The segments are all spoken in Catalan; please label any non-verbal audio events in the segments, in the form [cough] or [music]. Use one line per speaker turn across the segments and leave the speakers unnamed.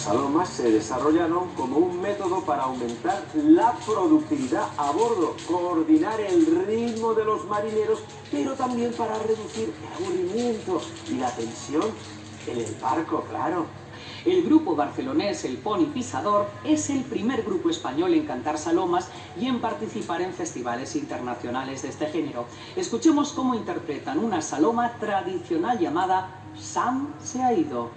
Salomas se desarrollaron como un método para aumentar la productividad a bordo, coordinar el ritmo de los marineros, pero también para reducir el aburrimiento y la tensión en el barco, claro.
El grupo barcelonés El Pony Pisador es el primer grupo español en cantar salomas y en participar en festivales internacionales de este género. Escuchemos cómo interpretan una saloma tradicional llamada Sam se ha ido.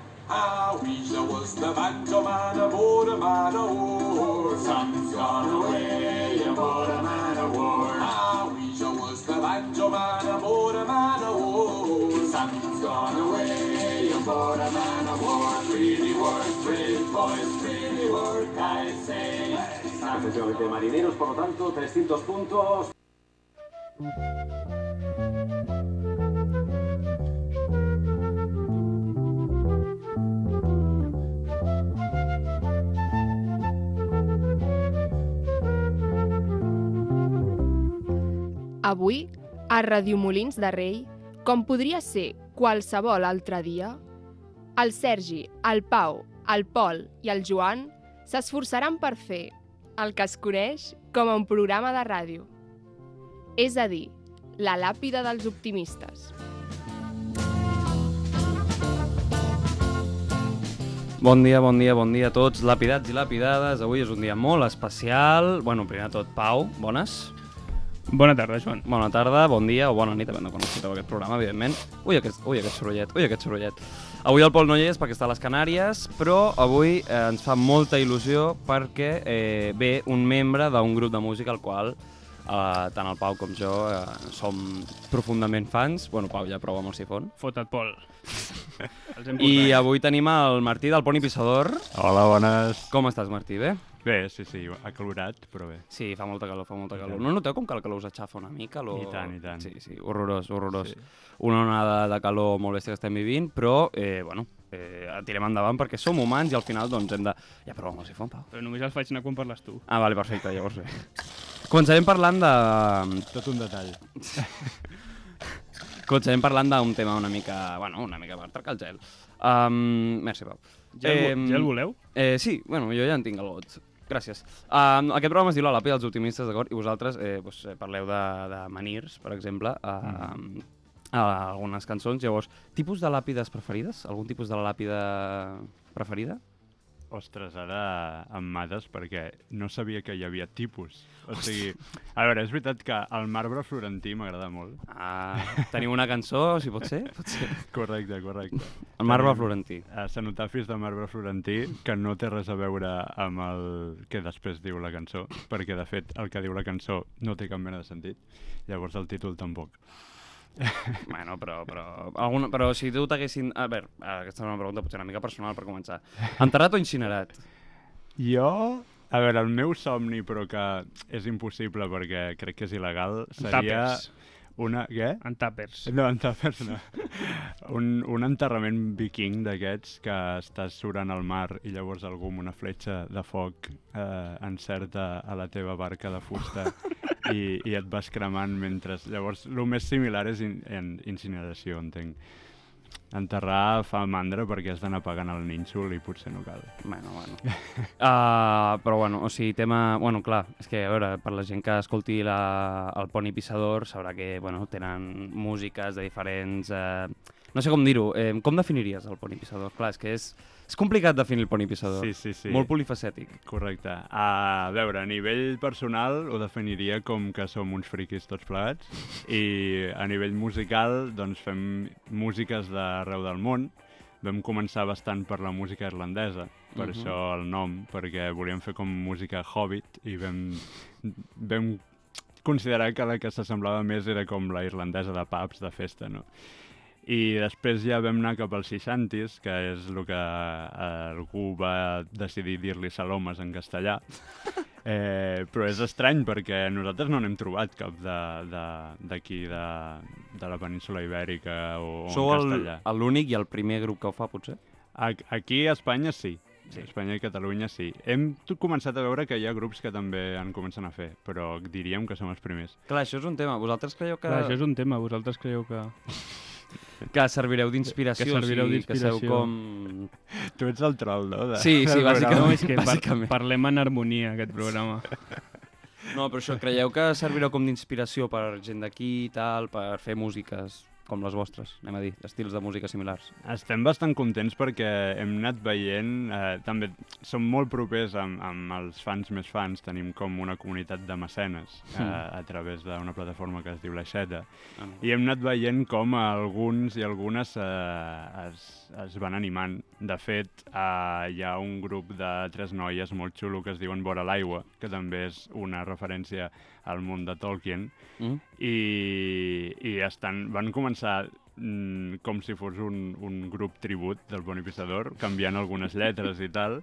Ouija was the banjo man aboard a man o' war. Sam's gone away aboard a man o' war. Ouija was the banjo man aboard a man o' war. Sam's gone away aboard a man o' war. Pretty work, pretty boys, pretty work, I say.
Efectivamente, marineros, por lo tanto, 300 puntos.
Avui, a Radiomolins de Rei, com podria ser qualsevol altre dia, el Sergi, el Pau, el Pol i el Joan s'esforçaran per fer el que es coneix com a un programa de ràdio. És a dir, la làpida dels optimistes.
Bon dia, bon dia, bon dia a tots, lapidats i lapidades. Avui és un dia molt especial. Bueno, primer de tot, Pau, bones.
Bona tarda, Joan.
Bona tarda, bon dia o bona nit, depèn de quan escolteu aquest programa, evidentment. Ui, aquest, ui, aquest sorollet, ui, aquest sorollet. Avui el Pol no hi és perquè està a les Canàries, però avui eh, ens fa molta il·lusió perquè eh, ve un membre d'un grup de música al qual eh, tant el Pau com jo eh, som profundament fans. Bueno, Pau ja prova amb el sifon.
Fota't, Pol. [laughs]
I avui tenim el Martí del Poni Pissador.
Hola, bones.
Com estàs, Martí? Bé?
Bé, sí, sí, acalorat, però bé.
Sí, fa molta calor, fa molta calor. No noteu com que el calor us aixafa una mica? Lo...
I tant, i tant.
Sí, sí, horrorós, horrorós.
Sí.
Una onada de calor molt bèstia que estem vivint, però, eh, bueno, eh, tirem endavant perquè som humans i al final doncs hem de... Ja prova amb el sifon, Pau.
Però només els faig anar quan parles tu.
Ah, vale, perfecte, llavors bé. [laughs] Començarem parlant de...
Tot un detall. [laughs]
Començarem parlant d'un tema una mica... Bueno, una mica per trencar el gel. Um, merci, Pau.
Ja, el, vo- ja el voleu?
Eh, sí, bueno, jo ja en tinc el vot. Gràcies. Um, aquest programa es diu La dels optimistes, d'acord? I vosaltres eh, doncs, eh, parleu de, de Manirs, per exemple, a,
Mm.
a algunes cançons. Llavors, tipus de làpides preferides? Algun tipus de làpida preferida?
Ostres, ara em mates perquè no sabia que hi havia tipus. O sigui, a veure, és veritat que el marbre florentí m'agrada molt.
Ah, teniu una cançó, si pot ser? Pot ser.
Correcte, correcte.
El marbre florentí.
eh, cenotafis de marbre florentí que no té res a veure amb el que després diu la cançó, perquè de fet el que diu la cançó no té cap mena de sentit, llavors el títol tampoc. [laughs]
Bueno, però, però, alguna, però si tu t'haguessin... A veure, aquesta és una pregunta potser una mica personal per començar. Enterrat o incinerat?
Jo, a veure, el meu somni, però que és impossible perquè crec que és il·legal, seria
Tàpers.
Una... Què?
En tàpers.
No, en tàpers no. [laughs] un, un enterrament viking d'aquests que estàs surant al mar i llavors algú amb una fletxa de foc eh, encerta a la teva barca de fusta [laughs] i, i et vas cremant mentre... Llavors, el més similar és in, en incineració, entenc. Enterrar fa mandra perquè has d'anar pagant el nínxol i potser no cal.
Bueno, bueno. Uh, [laughs] però bueno, o sigui, tema... Bueno, clar, és que, a veure, per la gent que escolti la, el Poni Pissador sabrà que, bueno, tenen músiques de diferents... Uh, no sé com dir-ho. Eh, com definiries el Poni Pissador? Clar, és que és, és complicat definir el Poni Pissador.
Sí, sí, sí.
Molt polifacètic.
Correcte. A veure, a nivell personal ho definiria com que som uns friquis tots plegats i a nivell musical doncs fem músiques d'arreu del món. Vam començar bastant per la música irlandesa, per
Mhm.
això el nom, perquè volíem fer com música hobbit i vam, vam considerar que la que s'assemblava més era com la irlandesa de pubs, de festa, no? I després ja vam anar cap als 60s, que és el que algú va decidir dir-li salomes en castellà. [laughs] Eh, però és estrany perquè nosaltres no n'hem trobat cap de- de- d'aquí, de, de, de la península ibèrica o, o
Sou
en
el-
castellà.
l'únic i el primer grup que ho fa, potser?
A, aquí a Espanya sí. Sí. A Espanya i Catalunya sí. Hem començat a veure que hi ha grups que també en comencen a fer, però diríem que som els primers.
Clar, això és un tema. Vosaltres creieu que...
Clar, això és un tema, vosaltres creieu que... [laughs]
que servireu d'inspiració.
Que servireu
o sigui, Que
d'inspiració.
sou com...
Tu ets el troll, no? De,
Sí, sí, bàsicament.
No, és que par
Bàsicament.
parlem en harmonia, aquest programa.
No, però això, creieu que servireu com d'inspiració per gent d'aquí i tal, per fer músiques com les vostres, anem a dir, estils de música similars?
Estem bastant contents perquè hem anat veient, eh, també som molt propers amb, amb els fans més fans, tenim com una comunitat de mecenes eh,
Mm.
a través d'una plataforma que es diu l'Aixeta,
Ah,
i hem anat veient com alguns i algunes eh, es, es van animant. De fet, eh, hi ha un grup de tres noies molt xulo que es diuen Vora l'aigua, que també és una referència al món de Tolkien,
Mm?
i, i estan, van començar mm, com si fos un, un grup tribut del Bonipissador, canviant algunes lletres i tal,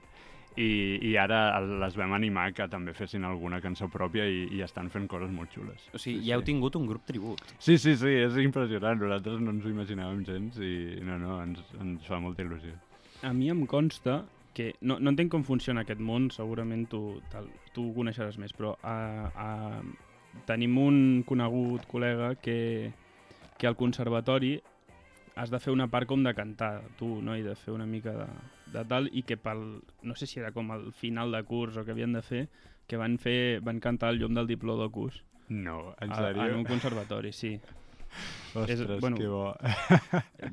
i, i ara les vam animar que també fessin alguna cançó pròpia i, i estan fent coses molt xules.
O sigui, ja heu tingut un grup tribut.
Sí, sí, sí, és impressionant. Nosaltres no ens ho imaginàvem gens i no, no, ens, ens fa molta il·lusió.
A mi em consta que... No, no entenc com funciona aquest món, segurament tu, tal, tu ho coneixeràs més, però a, a, tenim un conegut col·lega que, que al conservatori has de fer una part com de cantar, tu, no? I de fer una mica de, de tal, i que pel... No sé si era com al final de curs o que havien de fer, que van fer van cantar el llum del diplodocus.
No, en
a-
sèrio?
En un conservatori, sí.
Ostres,
és- bueno,
que bo.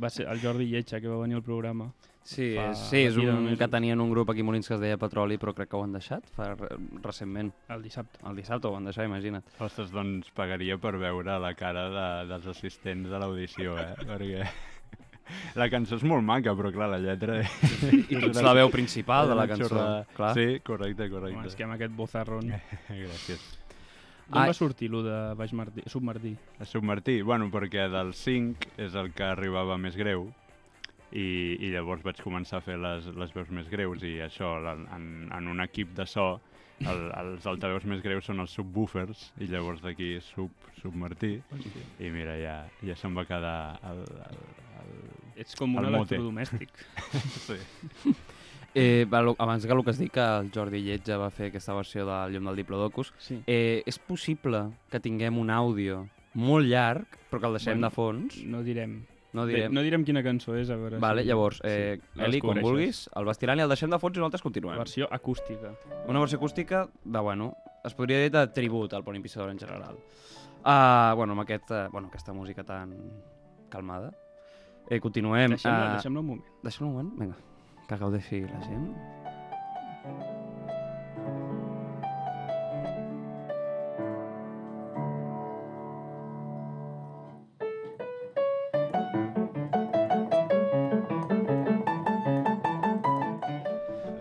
Va ser el Jordi Lletja que va venir al programa.
Sí,
Fa
és, sí, és un que tenien un grup aquí Molins que es deia Petroli, però crec que ho han deixat fa re- recentment.
El dissabte.
El dissabte ho van deixar, imagina't.
Ostres, doncs pagaria per veure la cara de, dels assistents de l'audició, eh? [laughs] Perquè la cançó és molt maca, però clar, la lletra...
I tu ets la veu principal de la cançó,
xorrada.
clar.
Sí, correcte,
Home,
correcte.
és que amb aquest bozarrón... [laughs]
Gràcies.
D'on
Ai.
va sortir lo de Baix Martí, Submartí?
A Submartí, bueno, perquè del 5 és el que arribava més greu i, i llavors vaig començar a fer les, les veus més greus i això, en, en un equip de so, el, els altaveus més greus són els subwoofers i llavors d'aquí sub, submartí i mira, ja, ja se'm va quedar el, el, el...
Ets com un
El mote.
electrodomèstic. [laughs]
Sí.
Eh, abans que el que has dit que el Jordi Lletja va fer aquesta versió del Llum del Diplodocus,
Sí.
eh, és possible que tinguem un àudio molt llarg, però que el deixem
Bueno,
de fons?
No direm.
No
Bé,
direm.
no direm quina cançó és, a veure
Vale,
si...
llavors, eh,
sí,
Eli, quan vulguis, el vas tirant i el deixem de fons i nosaltres continuem.
Versió acústica.
Una versió acústica de, bueno, es podria dir de tribut al Pont Pissador en general. Uh, bueno, amb aquest, uh, bueno, aquesta música tan calmada. Eh, continuem.
Deixem-la
eh,
deixem un moment.
Deixem un moment, vinga, que gaudeixi la gent.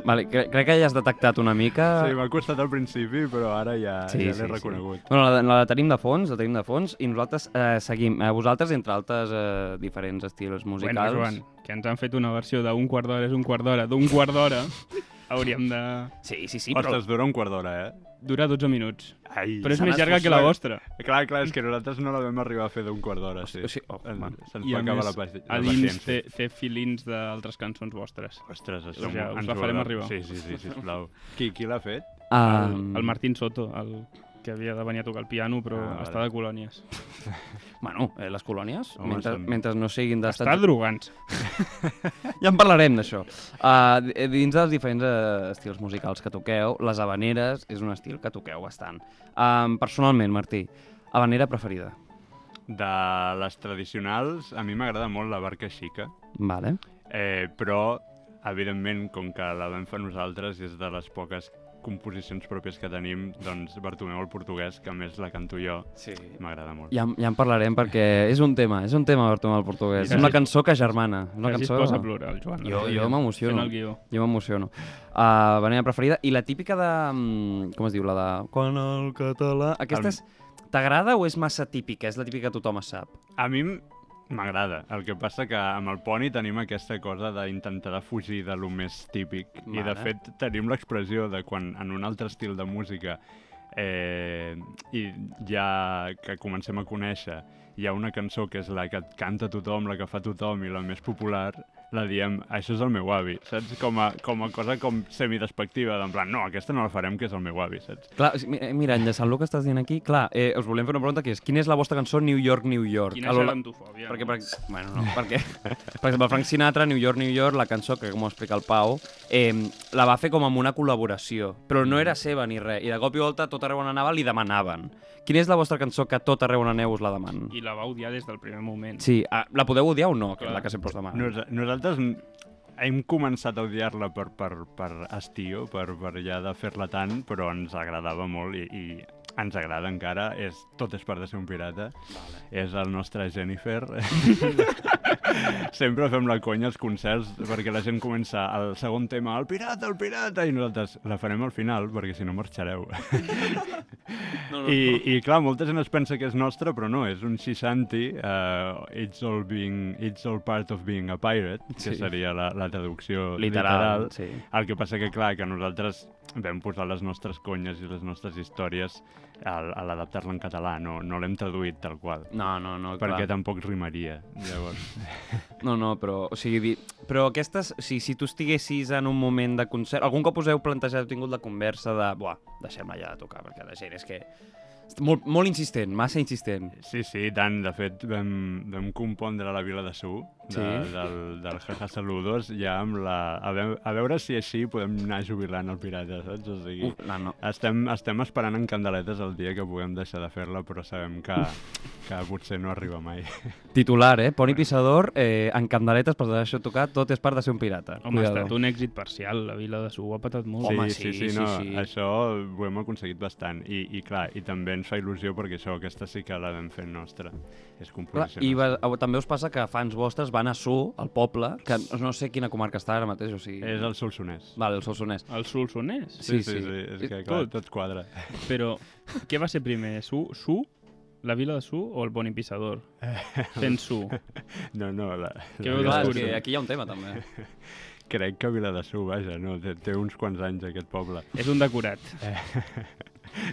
Vale, cre crec que ja has detectat una mica...
Sí, m'ha costat al principi, però ara ja,
Sí,
ja
sí,
l'he
sí.
reconegut.
Bueno, la, la tenim de fons, la tenim de fons, i nosaltres eh, seguim. Eh, vosaltres, entre altres eh, diferents estils musicals...
Bueno, Joan, que ens han fet una versió d'un quart d'hora és un quart d'hora, d'un quart d'hora, [laughs] hauríem de...
Sí, sí, sí, però...
Ostres, dura un quart d'hora, eh?
Dura 12 minuts.
Ai,
Però és més llarga que la vostra.
Clar, clar, és que nosaltres no la vam arribar a fer d'un quart d'hora, sí.
O sigui, oh,
En-
man.
Se'ns
I
va
a
acabar
més,
la, paci
a
la
dins
paciència.
té, té filins d'altres cançons vostres.
Ostres, això
ja- us
ens
la
ho
farem arribar.
Sí, sí, sí, sisplau. qui, qui l'ha fet?
El,
Um,
el Martín Soto, el que havia de venir a tocar el piano, però
Ah, vale.
està de colònies. [laughs]
Bueno, eh, les colònies,
Home,
mentre,
són-
mentre no siguin
Està
d'estats...
drogant-se. [laughs]
Ja en parlarem d'això. Uh, dins dels diferents uh, estils musicals que toqueu, les habaneres és un estil que toqueu bastant. Um, personalment, Martí, habanera preferida?
De les tradicionals, a mi m'agrada molt la barca xica,
Vale.
eh, però, evidentment, com que la vam fer nosaltres, és de les poques composicions pròpies que tenim, doncs Bartomeu el portuguès, que a més la canto jo,
Sí.
m'agrada molt.
Ja, ja en parlarem perquè és un tema, és un tema Bartomeu el portuguès. És una cançó que germana. Una
Quasi
cançó...
posa a plorar, el Joan.
Jo, jo m'emociono. Jo m'emociono. Uh, Vanilla preferida. I la típica de... mm, Com es diu? La de... Quan el català... Aquesta
El-
és... T'agrada o és massa típica? És la típica que tothom sap.
A mi m'agrada. El que passa que amb el poni tenim aquesta cosa d'intentar fugir de lo més típic. I de fet tenim l'expressió de quan en un altre estil de música eh, i ja que comencem a conèixer hi ha una cançó que és la que canta tothom, la que fa tothom i la més popular, la diem, això és el meu avi, saps? Com a, com a cosa com semidespectiva, d'en plan, no, aquesta no la farem, que és el meu avi, saps?
Clar, mi- mira, enllaçant el que estàs dient aquí, clar, eh, us volem fer una pregunta que és, quina és la vostra cançó New York, New York?
Quina
A l'Hola-
gerantofòbia.
Perquè,
no?
per, bueno, no, perquè, per exemple, Frank Sinatra, New York, New York, la cançó, que com ho explica el Pau, eh, la va fer com amb una col·laboració, però no era seva ni res, i de cop i volta tot arreu on anava li demanaven. Quina és la vostra cançó que tot arreu on aneu us la demanen?
I la va odiar des del primer moment.
Sí, ah, la podeu odiar o no, que és
Clar.
la que sempre us demana?
Nos, nosaltres hem començat a odiar-la per, per, per estiu, per, per ja de fer-la tant, però ens agradava molt i, i ens agrada encara. És, tot és per de ser un pirata. Vale. És el nostre Jennifer. Sempre fem la conya als concerts perquè la gent comença el segon tema, el pirata, el pirata, i nosaltres la farem al final perquè si no marxareu.
no, no,
I, I clar, molta gent es pensa que és nostra, però no, és un Shishanti, uh, it's, all being, it's all part of being a pirate, que
Sí.
seria la, la traducció
Literal,
literal.
sí.
El que passa que, clar, que nosaltres vam posar les nostres conyes i les nostres històries al, a l'adaptar-la en català, no, no l'hem traduït tal qual.
No, no, no,
Perquè
clar.
tampoc rimaria, llavors. [laughs]
No, no, però, o sigui, però aquestes, o sigui, si tu estiguessis en un moment de concert, algun cop us heu plantejat, heu tingut la conversa de, buah, deixem-la ja de tocar, perquè la gent és que... Molt, molt insistent, massa insistent.
Sí, sí, tant. De fet, vam, vam compondre la Vila de Su, de,
Sí.
del, del Jaja Saludos, ja amb la... A, veu, a veure si així podem anar jubilant el pirata, saps? O sigui,
Uf, no, no.
estem, estem esperant en candeletes el dia que puguem deixar de fer-la, però sabem que, que potser no arriba mai. [laughs]
Titular, eh? Poni Pissador, eh, en candeletes per deixar tocar, tot és part de ser un pirata.
Home, ha
Cuidado.
estat un èxit parcial. La Vila de Su ho ha patat molt.
Home,
sí,
sí,
sí,
sí,
no,
sí.
això ho hem aconseguit bastant. I, I clar, i també ens fa il·lusió perquè això, aquesta sí que la vam fer nostra. És
Clar,
composició
I va, també us passa que fans vostres van a Su, al poble, que no sé quina comarca està ara mateix, o sigui...
És el Solsonès.
Vale, el Solsonès.
El Solsonès.
Sí,
Sí, sí,
sí.
sí, és que
Tot.
clar, tot quadra.
Però què va ser primer? Su, Su, la Vila de Su o el Boni Pissador? Fent Su. [laughs]
No, no, la,
Què
la
Clar, és que aquí hi ha un tema, també.
Crec que Vila de Su, vaja, no, té, té uns quants anys aquest poble.
És un decorat.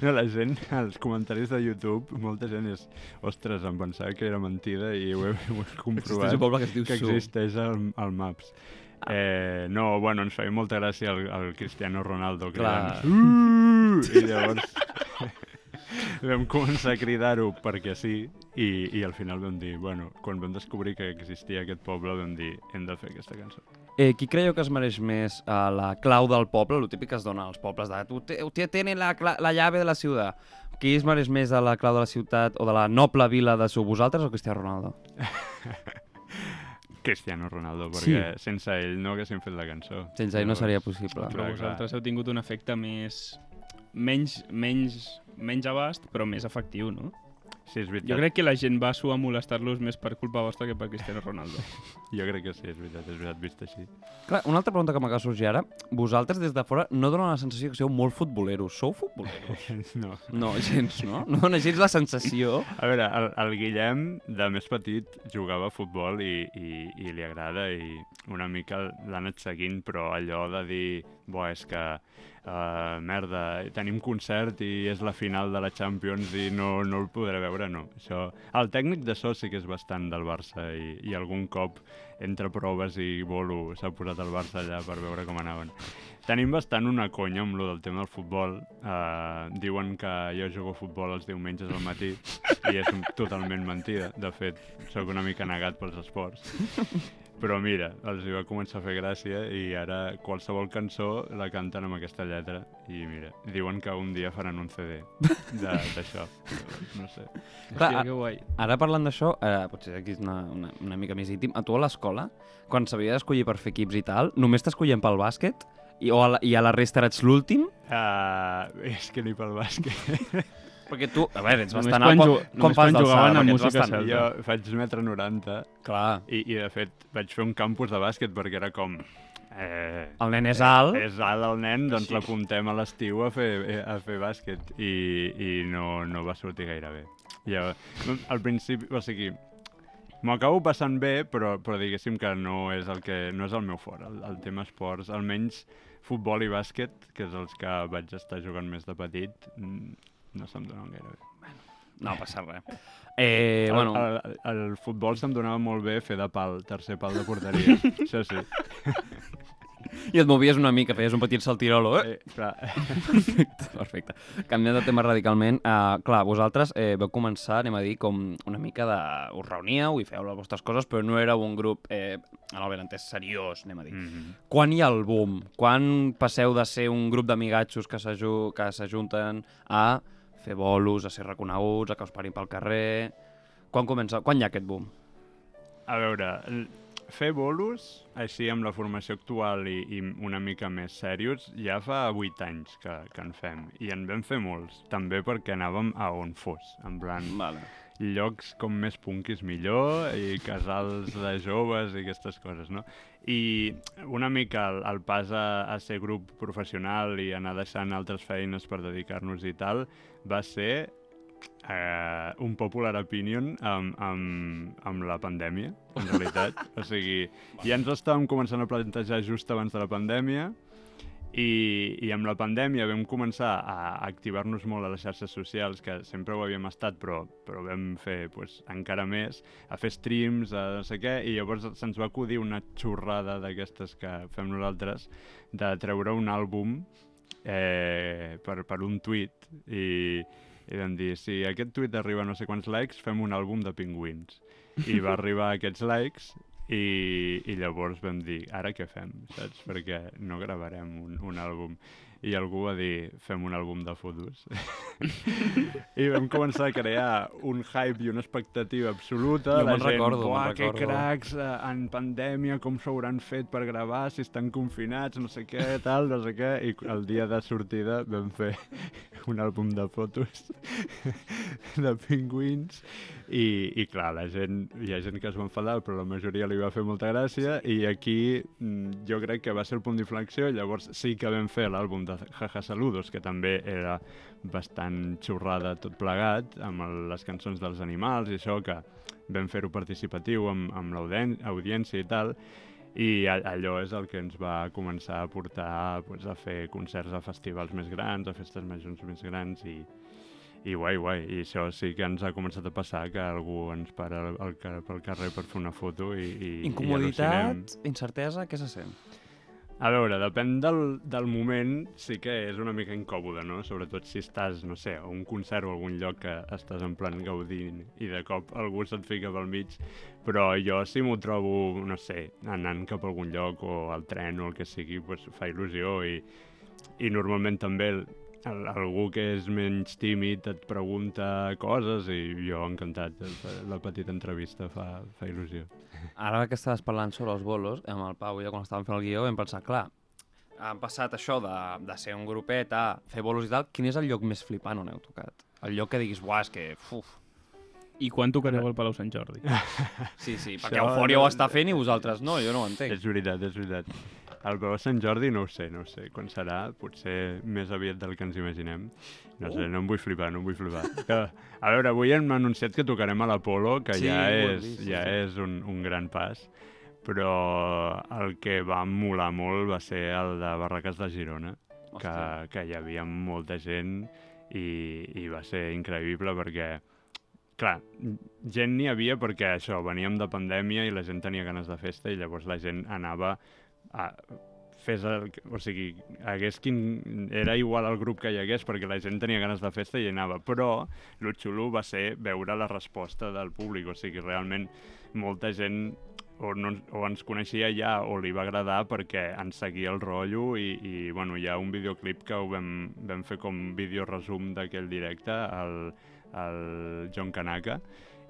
No, la gent, als comentaris de YouTube, molta gent és, ostres, em pensava que era mentida i ho he, ho he comprovat
Existeix un poble que es diu
que existeix al, al Maps. Eh, no, bueno, ens feia molta gràcia el, el Cristiano Ronaldo
Clar.
cridant "Uh!" i llavors [laughs] vam començar a cridar-ho perquè sí i, i al final vam dir, bueno, quan vam descobrir que existia aquest poble vam dir, hem de fer aquesta cançó.
Eh, qui creieu que es mereix més a la clau del poble, el típic que es dona als pobles de «Usted, usted tiene la, la llave de la ciutat». Qui es mereix més a la clau de la ciutat o de la noble vila de su vosaltres o Cristiano Ronaldo? [laughs]
Cristiano Ronaldo,
Sí.
perquè sense ell no haguéssim fet la cançó.
Sense ell no seria possible.
Però vosaltres heu tingut un efecte més... menys, menys, menys abast, però més efectiu, no?
Sí, és veritat.
Jo crec que la gent va a Su a molestar-los més per culpa vostra que per Cristiano Ronaldo. [laughs]
Jo crec que sí, és veritat, és veritat, vist així.
Clar, una altra pregunta que m'acaba de sorgir ara. Vosaltres des de fora no donen la sensació que sou molt futboleros. Sou futboleros? [laughs]
No.
No, gens, no? No dona gens la sensació.
A veure, el, el Guillem, de més petit, jugava a futbol i, i, i li agrada i una mica l'ha anat seguint, però allò de dir, bo, és que, uh, merda, tenim concert i és la final de la Champions i no, no el podré veure, no. Això... El tècnic de so sí que és bastant del Barça i, i algun cop entre proves i bolo s'ha posat el Barça allà per veure com anaven. Tenim bastant una conya amb lo del tema del futbol. Uh, diuen que jo jugo a futbol els diumenges al matí i és totalment mentida. De fet, sóc una mica negat pels esports. Però mira, els hi va començar a fer gràcia i ara qualsevol cançó la canten amb aquesta lletra i mira, diuen que un dia faran un CD de- d'això. No sé.
Clar,
Hòstia,
a-
que guai.
Ara parlant d'això, eh, potser aquí és una, una, una mica més íntim, a tu a l'escola, quan s'havia d'escollir per fer equips i tal, només t'escollien pel bàsquet? I, o a la, I a la resta eres l'últim?
Uh, és que ni pel bàsquet.
Perquè tu, a veure, ets
Només
bastant
quan
alt.
ju- només quan jugaven a música
bastant...
celta.
jo faig metre 90
Clar,
i, i de fet vaig fer un campus de bàsquet perquè era com... Eh,
el nen és alt.
és alt el nen, doncs
Sí.
l'apuntem a l'estiu a, fer, a fer bàsquet i, i no, no va sortir gaire bé. Ja, al principi, o sigui, m'ho acabo passant bé, però, però diguéssim que no és el, que, no és el meu fort, el, el tema esports, almenys futbol i bàsquet, que és els que vaig estar jugant més de petit, mm, no se'm donen gaire bé.
No passa res. [laughs] Eh, bueno,
El, el, el futbol se'm donava molt bé fer de pal, tercer pal de porteria. [laughs] Això sí.
i et movies una mica, feies un petit saltirolo, eh?
Eh, clar, [laughs]
Perfecte, perfecte. Canviant de tema radicalment, uh, clar, vosaltres eh, vau començar, anem a dir, com una mica de... Us reuníeu i fèieu les vostres coses, però no éreu un grup, eh, en el benentès, seriós, anem a dir.
mm -hmm.
Quan hi ha el boom? Quan passeu de ser un grup d'amigatxos que s'ajunten a fer bolos, a ser reconeguts, a que us parin pel carrer... Quan comença? Quan hi ha aquest boom?
A veure, fer bolos, així amb la formació actual i, i una mica més serios, ja fa 8 anys que, que en fem. I en vam fer molts, també perquè anàvem a on fos, en plan,
Vale.
Llocs com més punquis millor i casals de joves i aquestes coses, no? I una mica el, el pas a, a ser grup professional i anar deixant altres feines per dedicar-nos i tal va ser eh, un popular opinion amb, amb, amb la pandèmia, en realitat. [laughs] o sigui, ja ens estàvem començant a plantejar just abans de la pandèmia i, i amb la pandèmia vam començar a activar-nos molt a les xarxes socials, que sempre ho havíem estat, però, però vam fer pues, encara més, a fer streams, a no sé què, i llavors se'ns va acudir una xorrada d'aquestes que fem nosaltres, de treure un àlbum eh, per, per un tuit, i, i vam dir, si aquest tuit arriba a no sé quants likes, fem un àlbum de pingüins. I va [laughs] arribar a aquests likes i, i llavors vam dir, ara què fem, saps? Perquè no gravarem un, un àlbum. I algú va dir, fem un àlbum de fotos. [laughs] I vam començar a crear un hype i una expectativa absoluta.
Jo me'n recordo, me'n
que
recordo."
cracs, eh, en pandèmia, com s'ho hauran fet per gravar, si estan confinats, no sé què, tal, no sé què. I el dia de sortida vam fer un àlbum de fotos [laughs] de pingüins i, i clar, la gent, hi ha gent que es va enfadar, però la majoria li va fer molta gràcia i aquí mm, jo crec que va ser el punt d'inflexió, llavors sí que vam fer l'àlbum de Jaja Saludos, que també era bastant xorrada tot plegat, amb les cançons dels animals i això, que vam fer-ho participatiu amb, amb l'audiència i tal, i allò és el que ens va començar a portar pues, a fer concerts a festivals més grans, a festes majors més grans i, i guai, guai. I això sí que ens ha començat a passar, que algú ens para al, al, ca- pel carrer per fer una foto i, i i al·lucinem.
Incomoditat, incertesa, què se sent?
A veure, depèn del, del moment, sí que és una mica incòmode, no? Sobretot si estàs, no sé, a un concert o algun lloc que estàs en plan gaudint i de cop algú se't fica pel mig, però jo si m'ho trobo, no sé, anant cap a algun lloc o al tren o el que sigui, pues, fa il·lusió i, i normalment també algú que és menys tímid et pregunta coses i jo encantat, la petita entrevista fa, fa il·lusió.
Ara que estaves parlant sobre els bolos, amb el Pau i jo quan estàvem fent el guió vam pensar, clar, han passat això de, de ser un grupet a fer bolos i tal, quin és el lloc més flipant on heu tocat? El lloc que diguis, buah, és que... Uf.
I quan tocareu al Palau Sant Jordi?
Sí, sí, perquè
Això
Eufòria
no-
ho està fent i vosaltres no, jo no ho entenc.
És veritat, és veritat. El Palau Sant Jordi no ho sé, no ho sé. Quan serà? Potser més aviat del que ens imaginem. No sé, no em vull flipar, no em vull flipar. [laughs] Que, a veure, avui hem anunciat que tocarem a l'Apolo, que
Sí,
ja, és,
vist,
ja
sí.
és un, un gran pas, però el que va molar molt va ser el de Barraques de Girona, que,
Hòstia.
que hi havia molta gent i, i va ser increïble perquè clar, gent n'hi havia perquè això, veníem de pandèmia i la gent tenia ganes de festa i llavors la gent anava a fes el, o sigui, hagués quin, era igual el grup que hi hagués perquè la gent tenia ganes de festa i anava, però el xulo va ser veure la resposta del públic, o sigui, realment molta gent o, no, o ens coneixia ja o li va agradar perquè ens seguia el rotllo i, i bueno, hi ha un videoclip que ho vam, vam fer com vídeo resum d'aquell directe al, al John Kanaka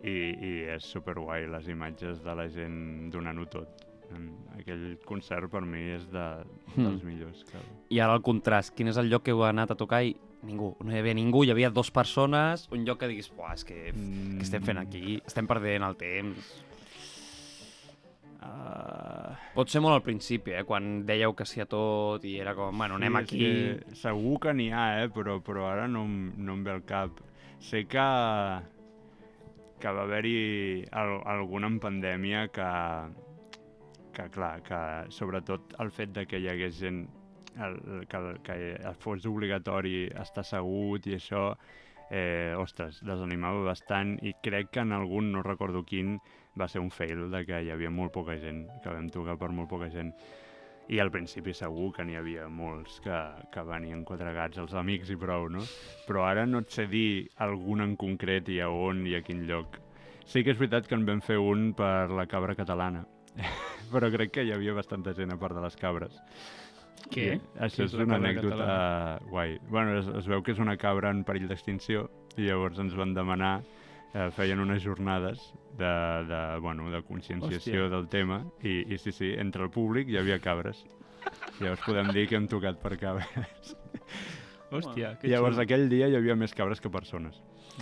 i, i és superguai les imatges de la gent donant-ho tot. En Aquell concert per mi és de, dels
Hmm.
millors. Que...
I ara el contrast, quin és el lloc que heu anat a tocar i ningú, no hi havia ningú, hi havia dues persones, un lloc que diguis, buah, és que, mm. què estem fent aquí? Estem perdent el temps.
Uh,
Pot ser molt al principi, eh? quan dèieu que sí a tot i era com, bueno, anem
és
aquí...
que segur que n'hi ha, eh? però, però ara no, no em ve el cap. Sé que, que va haver-hi al, alguna en pandèmia que, que, clar, que sobretot el fet de que hi hagués gent el, que, que fos obligatori estar assegut i això eh, ostres, desanimava bastant i crec que en algun, no recordo quin, va ser un fail de que hi havia molt poca gent, que vam tocar per molt poca gent. I al principi segur que n'hi havia molts que, que venien quatre gats, els amics i prou, no? Però ara no et sé dir algun en concret i a on i a quin lloc. Sí que és veritat que en vam fer un per la cabra catalana, [laughs] però crec que hi havia bastanta gent a part de les cabres.
Què?
I Això
Què
és,
és
una anècdota
catalana?
guai. Bueno, es, es veu que és una cabra en perill d'extinció i llavors ens van demanar eh, feien unes jornades de, de, bueno, de conscienciació
Hòstia.
del tema i, i sí, sí, entre el públic hi havia cabres. Llavors podem dir que hem tocat per cabres.
Hòstia, que
Llavors
xulo.
aquell dia hi havia més cabres que persones.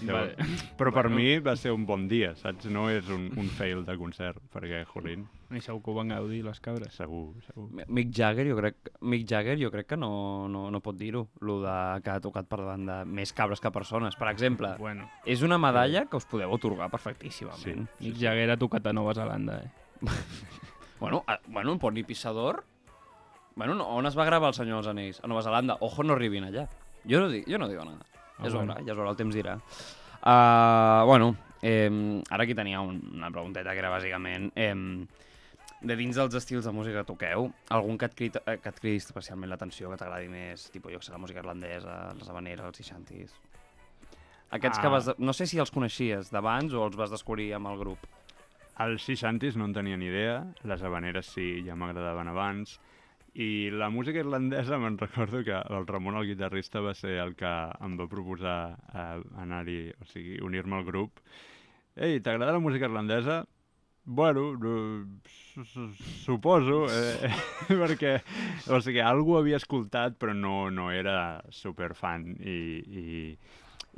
Vale. [laughs]
Però per
Bueno.
mi va ser un bon dia, saps? No és un, un fail de concert, perquè, jolín,
I segur que ho van gaudir, les cabres.
segur, segur.
Mick Jagger, jo crec, Mick Jagger, jo crec que no, no, no pot dir-ho, lo de que ha tocat per davant de més cabres que persones. Per exemple,
Bueno,
és una medalla que us podeu otorgar perfectíssimament.
Sí.
Mick Jagger ha tocat a Nova Zelanda, eh? [laughs]
Bueno, a, bueno, un poni pissador... Bueno, no, on es va gravar el Senyor dels Anells? A Nova Zelanda. Ojo, no arribin allà. Jo no, dic, jo no digo nada.
Ah,
ja es veurà, ja es veurà, el temps dirà. Uh, bueno, eh, ara aquí tenia un, una pregunteta que era bàsicament... Eh, de dins dels estils de música que toqueu, algun que et cridi, eh, que et cridi especialment l'atenció, que t'agradi més, tipus, jo que sé, la música irlandesa, les habaneres, els seixantis... Aquests que
Ah.
vas... de- No sé si els coneixies d'abans o els vas descobrir amb el grup.
Els seixantis no en tenia ni idea, les habaneres sí, ja m'agradaven abans, i la música irlandesa me'n recordo que el Ramon, el guitarrista, va ser el que em va proposar eh, anar-hi, o sigui, unir-me al grup. Ei, t'agrada la música irlandesa? Bueno, no, su- su- suposo, eh, [laughs] perquè, o sigui, algú havia escoltat, però no, no era superfan i, i,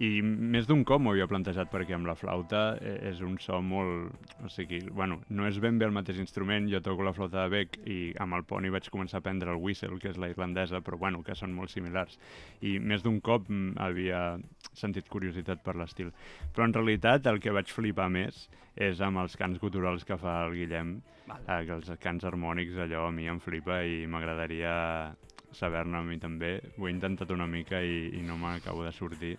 i més d'un cop m'ho havia plantejat perquè amb la flauta eh, és un so molt... O sigui, bueno, no és ben bé el mateix instrument, jo toco la flauta de bec i amb el poni vaig començar a aprendre el whistle, que és la irlandesa, però bueno, que són molt similars. I més d'un cop mm, havia sentit curiositat per l'estil. Però en realitat el que vaig flipar més és amb els cants guturals que fa el Guillem,
Vale.
eh, els cants harmònics, allò a mi em flipa i m'agradaria saber-ne a mi també. Ho he intentat una mica i, i no m'acabo de sortir.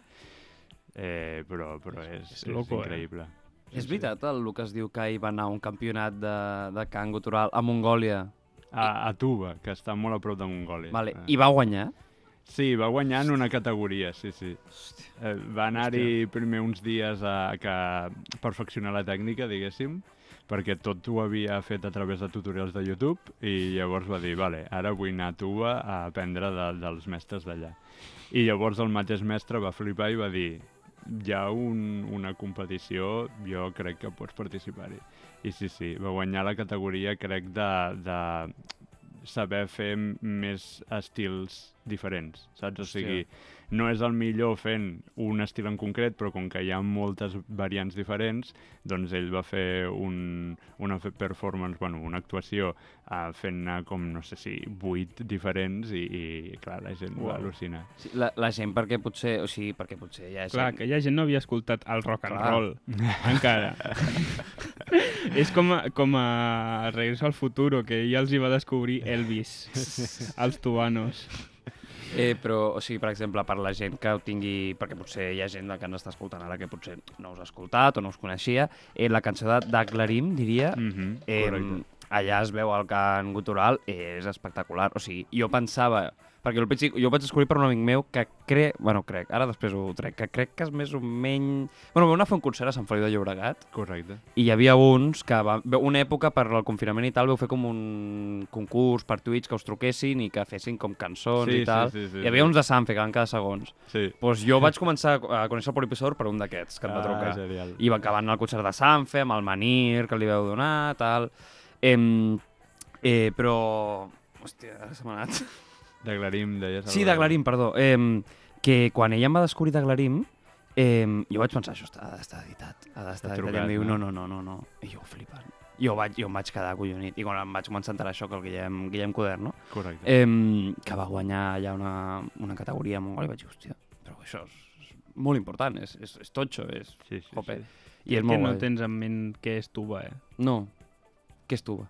Eh, però, però és,
És
és,
loco, eh?
increïble.
És veritat el que es diu que hi va anar a un campionat de, de cant gutural a Mongòlia?
A, a Tuba, que està molt a prop de Mongòlia.
Vale.
Eh,
I va guanyar?
Sí, va guanyar en una categoria, sí, sí. Eh, va anar-hi primer uns dies a, que perfeccionar la tècnica, diguéssim, perquè tot ho havia fet a través de tutorials de YouTube i llavors va dir, vale, ara vull anar a Tuba a aprendre de, dels mestres d'allà. I llavors el mateix mestre va flipar i va dir, hi ha un, una competició, jo crec que pots participar-hi. I sí, sí, va guanyar la categoria, crec, de, de saber fer més estils diferents, saps? O sigui, no és el millor fent un estil en concret, però com que hi ha moltes variants diferents, doncs ell va fer un, una performance, bueno, una actuació uh, fent-ne com, no sé si, vuit diferents i, i clar, la gent wow. va al·lucinar.
Sí, la, la gent perquè potser, o sigui, perquè potser ja és...
Clar, aquella gent no havia escoltat el rock and
Clar.
roll, [laughs] encara. [laughs] és com a, com a Regreso al Futuro, que ella els hi va descobrir Elvis, [laughs] els tubanos.
Eh, però, o sigui, per exemple, per la gent que ho tingui... Perquè potser hi ha gent que ens està escoltant ara que potser no us ha escoltat o no us coneixia, eh, la cançó de Daglarim, diria,
Mm -hmm,
eh,
correcte.
allà es veu el cant gutural, és espectacular. O sigui, jo pensava... Perquè al principi jo ho vaig descobrir per un amic meu que crec... Bueno, crec, ara després ho trec, que crec que és més o menys... Bueno, vam anar a fer un concert a Sant Feliu de Llobregat
Correcte.
i hi havia uns que va... una època per el confinament i tal vau fer com un concurs per Twitch que us truquessin i que fessin com cançons
Sí,
i tal.
sí, sí, sí,
hi havia
sí.
uns de Sanfe que van cada segons.
Sí.
Doncs jo vaig començar a conèixer el Polipisor per un d'aquests que em va
Ah,
trucar.
genial.
I va acabar anant al concert de Sanfe, amb el Manir, que li veu donar, tal... Eh, eh, però... Hòstia, ara se m'ha anat.
D'Aglarim, deies...
Sí, de Glarim, perdó. Eh, que quan ella em va descobrir de Glarim, eh, jo vaig pensar, això està, ha d'estar editat. Ha d'estar editat. I em diu, no,
no?
no, no, no. I jo flipant. Jo, vaig, jo em vaig quedar collonit. I quan em vaig començar a enterar això, que el Guillem, Guillem Coder, no?
Correcte.
Eh, que va guanyar allà una, una categoria a Mongòlia, vaig dir, hòstia, però això és molt important, és, és, és totxo, és...
sí, sí,
Jope.
sí.
I és
que
molt
no
guai.
tens en ment què és tuba, eh?
No. Què és tuba?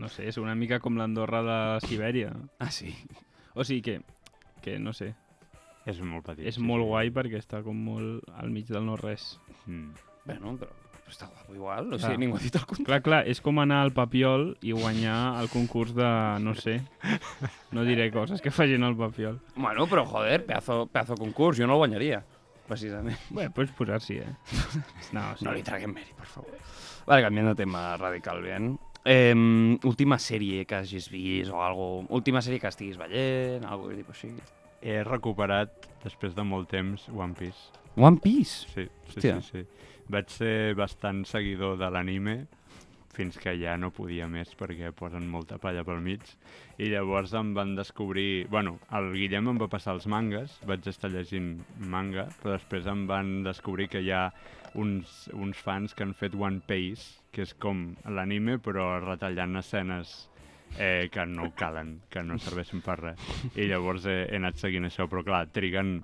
No sé, és una mica com l'Andorra de Sibèria.
Ah, sí.
O sigui que, que no sé,
És molt petit.
És
sí,
molt
sí.
guai perquè està com molt al mig del no-res.
Mm.
Bueno, però està guapo igual, o
Clar.
sigui, ningú ha dit el contrari.
Clar, clar, és com anar al Papiol i guanyar el concurs de, no sé, no diré coses que facin al Papiol.
Bueno, però joder, pedazo, pedazo concurs, jo no el guanyaria, precisament.
Bé, pots posar-s'hi, eh? [laughs] No, sí.
No li traguem mèrit, per favor. Vale, canviant de tema radicalment. Eh, última sèrie que hagis vist o algo... Última sèrie que estiguis veient, algo de tipus així.
He recuperat, després de molt temps, One Piece.
One Piece?
Sí, sí,
Hòstia.
sí, sí. Vaig ser bastant seguidor de l'anime fins que ja no podia més perquè posen molta palla pel mig i llavors em van descobrir... Bueno, el Guillem em va passar els mangas, vaig estar llegint manga, però després em van descobrir que hi ha uns, uns fans que han fet One Piece, que és com l'anime però retallant escenes eh, que no calen, que no serveixen per res. I llavors he, he anat seguint això, però clar, triguen,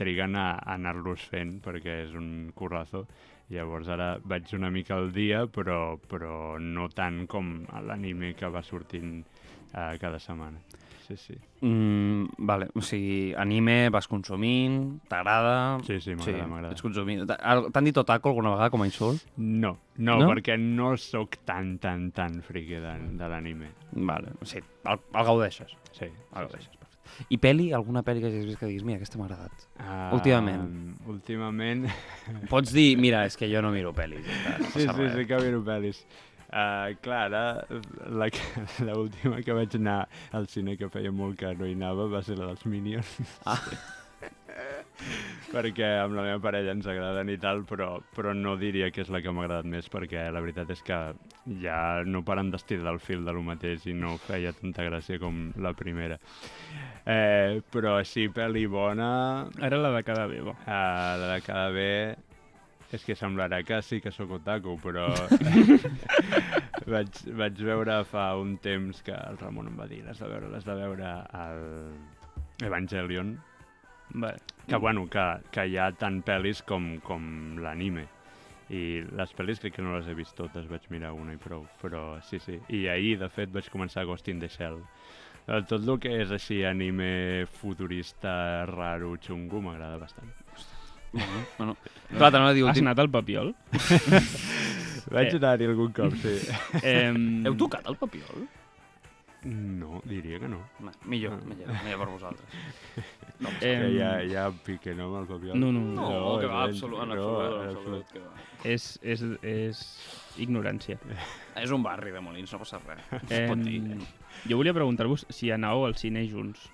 triguen a, a anar-los fent perquè és un currazo. Llavors ara vaig una mica al dia, però, però no tant com l'anime que va sortint eh, cada setmana. Sí, sí.
Mm, vale, o sigui, anime vas consumint, t'agrada...
Sí, sí, m'agrada, m'agrada.
Ets consumint. T'ha- T'han dit otaku alguna vegada com a insult?
No, no,
No?
perquè no sóc tan, tan, tan friqui de, de l'anime.
Vale, o sigui, el, el gaudeixes.
Sí,
El
sí,
gaudeixes, perfecte. I pel·li? Alguna pel·li que hagis vist que diguis, mira, aquesta m'ha agradat?
Uh,
Últimament.
Últimament...
Pots dir, mira, és que jo no miro pel·lis. Ja està, no
sí, sí,
res.
sí que miro pel·lis. Uh, clar, ara la que- [laughs] l'última que vaig anar al cine que feia molt que anava va ser la dels Minions.
Ah. [laughs]
perquè amb la meva parella ens agraden i tal, però, però no diria que és la que m'ha agradat més perquè la veritat és que ja no paren d'estirar el fil de lo mateix i no feia tanta gràcia com la primera. Eh, però sí, pel·li bona,
Ara la de cada bebo.
Uh, la de cada bé és que semblarà que sí que sóc otaku, però [laughs] vaig, vaig veure fa un temps que el Ramon em va dir l'has de veure, l'has de veure al Evangelion,
Vale.
que bueno, que, que hi ha tant pel·lis com, com l'anime. I les pel·lis crec que no les he vist totes, vaig mirar una i prou, però sí, sí. I ahir, de fet, vaig començar Ghost in the Shell. Eh, Tot el que és així anime futurista, raro, xungo, m'agrada bastant.
Bueno, bueno. [laughs] Clar, t'anava a dir
Has
últim...
anat al Papiol? [laughs]
Vaig
Eh.
anar-hi algun cop, sí. [laughs]
Eh,
Heu tocat el papiol?
No, diria que no.
Va, millor, millor, millor per vosaltres.
eh,
Que ha, hi ha pique, no, amb el papiol?
No, no,
No,
No,
que va,
és-
absolut, en
no,
absolut,
en
en
absolut.
absolut, que va.
és, és, és ignorància.
És un barri de Molins, no passa res. Es
Eh,
pot dir.
jo volia preguntar-vos si anàveu al cine junts.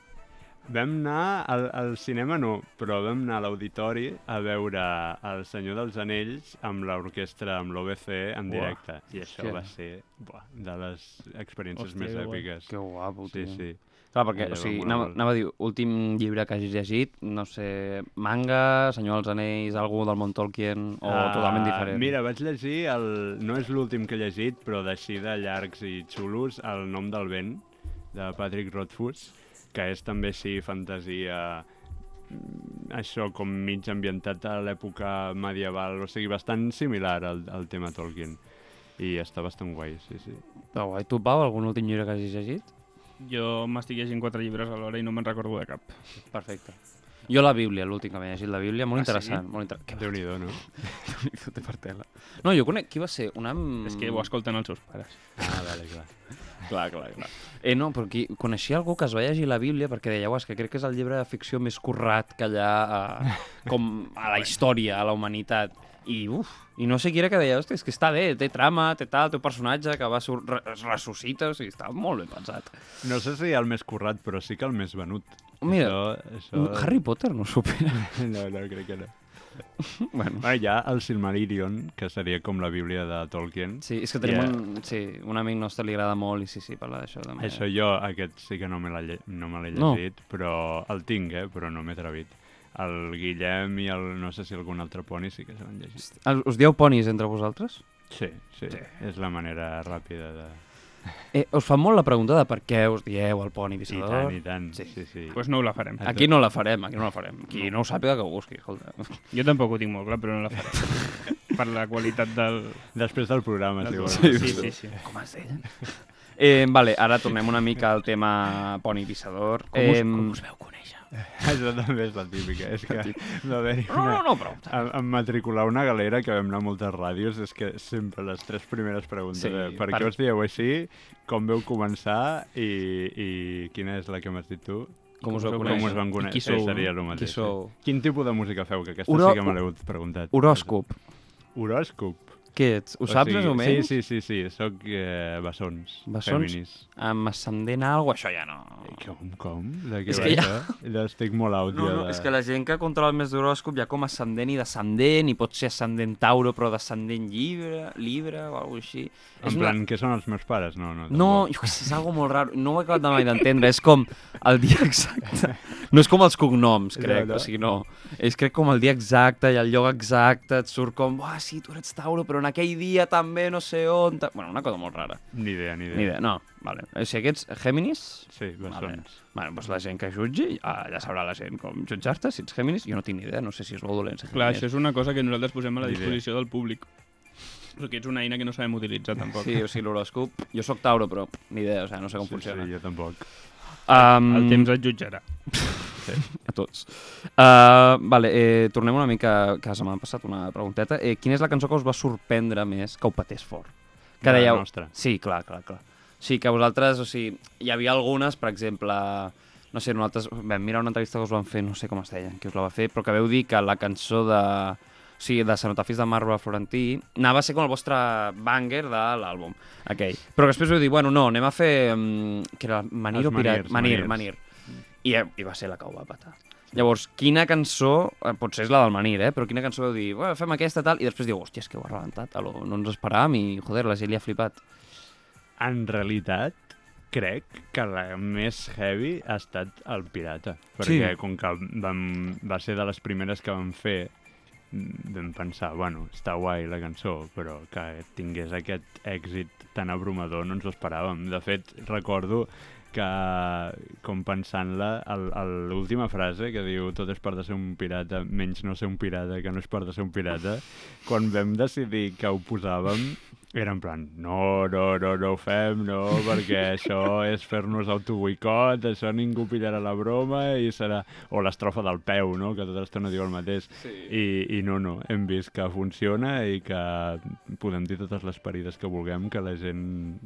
Vam anar al, al cinema, no, però vam anar a l'auditori a veure El Senyor dels Anells amb l'orquestra, amb l'OBC en
Uah,
directe. I això
hòstia.
va ser buah, de les experiències
Hòstia,
més èpiques.
Que guapo,
Sí,
tio.
sí.
Clar, perquè, o sigui, anava, anava a dir, últim llibre que hagis llegit, no sé, manga, Senyor dels Anells, algú del món Tolkien, o
Ah,
totalment diferent?
Mira, vaig llegir, el... no és l'últim que he llegit, però d'així de llargs i xulos, El nom del vent, de Patrick Rothfuss, que és també així fantasia mm, això com mig ambientat a l'època medieval, o sigui, bastant similar al, al tema Tolkien. I està bastant guai, sí, sí.
Però guai. Tu, Pau, algun últim llibre que hagis llegit?
Jo m'estic llegint quatre llibres alhora i no me'n recordo de cap.
Perfecte. Jo la Bíblia, l'últim que m'he llegit, la Bíblia, molt
Ah, sí?
interessant. Molt inter... Que
Déu-n'hi-do, no? [laughs]
bonic té per tela. No, jo conec, qui va ser? Una...
És que ho escolten els seus pares.
Ah, vale, clar.
Clar, clar, clar. Eh, no, però qui... coneixia algú que es va llegir la Bíblia perquè deia, "Uau, és que crec que és el llibre de ficció més currat que hi ha a, com a la història, a la humanitat. I, uf, i no sé qui era que deia, hòstia, és que està bé, té trama, té tal, té un personatge que va sur re es ressuscita, o sigui, està molt ben pensat.
No sé si el més currat, però sí que el més venut.
Mira,
Això, això...
Harry Potter no supera. [laughs]
No, no, crec que no. [laughs]
bueno.
Ah, hi ha el Silmarillion, que seria com la Bíblia de Tolkien.
Sí, és que tenim
Yeah.
un, sí, un amic nostre li agrada molt i sí, sí, parla d'això.
Això jo, aquest sí que no me l'he no me l'he
No.
llegit, però el tinc, eh? però no m'he atrevit. El Guillem i el, no sé si algun altre poni sí que se l'han llegit.
Us dieu ponis entre vosaltres?
Sí, sí, sí, és la manera ràpida de...
Eh, us fan molt la pregunta de per què us dieu el poni
I
vissador?
tant, i tant,
Sí.
sí, sí. sí.
Pues no la farem.
Aquí no la farem, aquí no la farem. Qui no ho sàpiga que ho busqui, escolta.
Jo tampoc ho tinc molt clar, però no la farem. [laughs] per la qualitat del...
Després del programa, si
del...
vols.
Sí, sí, sí.
Com es deia? Eh, vale, ara tornem una mica al tema poni vissador.
Com us,
eh,
com us veu conèixer? [laughs]
Això també és la típica. És que va haver-hi
No,
una...
no, no, però...
En, en matricular una galera que vam anar a moltes ràdios és que sempre les tres primeres preguntes
Sí,
sí, per,
per-
què us dieu així, com veu començar i, i quina és la que m'has dit tu?
Com us
com
conèixer?
us van conèixer?
qui sou,
seria
no?
el mateix.
Qui sou?
Quin tipus de música feu? Que aquesta
Horò-
sí que me l'heu preguntat.
Horòscop.
Horòscop.
Què ets? Ho saps més o menys?
Sí, sí, sí, sí. Soc eh, bessons.
Bessons?
Feminis.
Amb ascendent a alguna això ja no...
Com, com? De què
És
va
que ja-
això? [laughs] Estic molt out,
No, no,
de...
és que la gent que controla més d'horòscop ha com ascendent i descendent, i pot ser ascendent Tauro però descendent llibre, libre o alguna així.
En plan, què són els meus pares? No, no.
No, jo sé, és algo molt raro. No ho he acabat de mai d'entendre. És com el dia [laughs] exacte. No és com els cognoms, crec.
No, no.
O sigui, no. És crec com el dia exacte i el lloc exacte. Et surt com, ah, sí, tu eres Tauro, però en aquell dia també no sé on... ta-". Bueno, una cosa molt rara.
Ni idea, ni idea.
Ni idea, no. Vale. O sigui, aquests Géminis...
Sí, bessons.
Vale, doncs la gent que jutgi, ja, ja sabrà la gent com jutjar-te, si ets Géminis. Jo no tinc ni idea, no sé si és bo o dolent
Clar,
Géminis.
això és una cosa que nosaltres posem a la disposició del públic. Perquè ets una eina que no sabem utilitzar, tampoc.
Sí, o sigui, l'horòscop... Jo sóc Tauro, però ni idea, o sigui, no sé com
Sí,
funciona.
sí, jo tampoc.
Um,
El temps et jutjarà. [laughs]
a tots. Uh, vale, eh, tornem una mica, que se m'ha passat una pregunteta. Eh, quina és la cançó que us va sorprendre més que ho patés fort? Que
De la nostra.
Sí, clar, clar, clar. Sí, que vosaltres, o sigui, hi havia algunes, per exemple, no sé, nosaltres vam mirar una entrevista que us van fer, no sé com es deia, qui us la va fer, però que veu dir que la cançó de, o sigui, de Cenotafis de Marbre Florentí anava a ser com el vostre banger de l'àlbum, aquell. Però que després vau dir, bueno, no, anem a fer, um, que era Manir
Els
o Pirat?
Manirs,
Manir,
Manirs.
Manir. I, I va ser la que ho va patar. Llavors, quina cançó, eh, potser és la del Manir, eh? però quina cançó vau dir, bueno, fem aquesta tal, i després diu, hòstia, és que ho ha rebentat, alo, no ens esperàvem i, joder, la gent li ha flipat.
En realitat, crec que la més heavy ha estat el Pirata. Perquè
Sí.
com que vam, va ser de les primeres que vam fer, mm, vam pensar, bueno, està guai la cançó, però que tingués aquest èxit tan abrumador no ens ho esperàvem. De fet, recordo que, com pensant-la, l'última frase que diu tot és part de ser un pirata, menys no ser un pirata, que no és part de ser un pirata, quan vam decidir que ho posàvem, era en plan, no, no, no, no ho fem, no, perquè [laughs] això és fer-nos autoboicot, això ningú pillarà la broma i serà... O l'estrofa del peu, no?, que tota l'estona diu el mateix. Sí. I, I no, no, hem vist que funciona i que podem dir totes les parides que vulguem, que la gent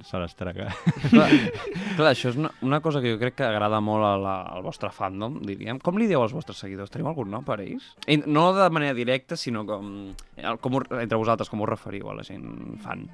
se les traga.
Clar, [laughs] clar, això és una, una cosa que jo crec que agrada molt a la, al vostre fandom, diríem. Com li dieu als vostres seguidors? Teniu algun nom per ells? I no de manera directa, sinó com, el- com entre vosaltres, com us referiu a la gent fan?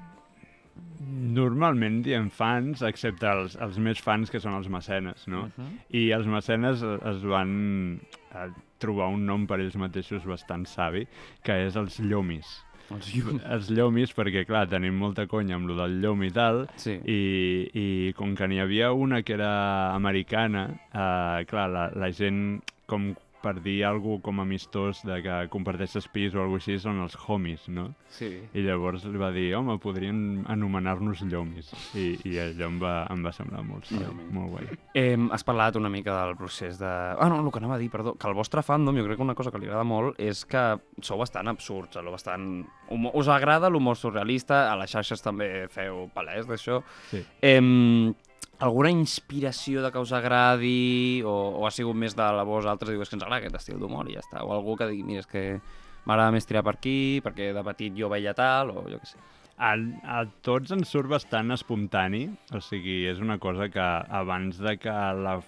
Normalment diem fans, excepte els, els més fans, que són els mecenes, no? Uh -huh. I els mecenes es van eh, trobar un nom per ells mateixos bastant savi, que és els llomis.
Els [laughs]
Els llomis, perquè, clar, tenim molta conya amb lo del llom i tal,
Sí.
i, i com que n'hi havia una que era americana, eh, clar, la, la gent, com per dir alguna com amistós de que comparteixes pis o alguna així, són els homies, no?
sí.
I llavors li va dir, home, podrien anomenar-nos llomis. I, I allò em va, em va semblar molt savi,
Llomis.
molt guai.
Eh, has parlat una mica del procés de... Ah, no, el que anava a dir, perdó, que el vostre fandom, jo crec que una cosa que li agrada molt és que sou bastant absurds, sou bastant... Humor... Us agrada l'humor surrealista, a les xarxes també feu palès d'això.
Sí.
Eh, alguna inspiració de que us agradi o, o ha sigut més de la vosaltres, diu, és que ens agrada aquest estil d'humor i ja està, o algú que digui, mira, és que m'agrada més tirar per aquí, perquè de petit jo veia tal, o jo què sé.
A, a tots ens surt bastant espontani, o sigui, és una cosa que abans de que la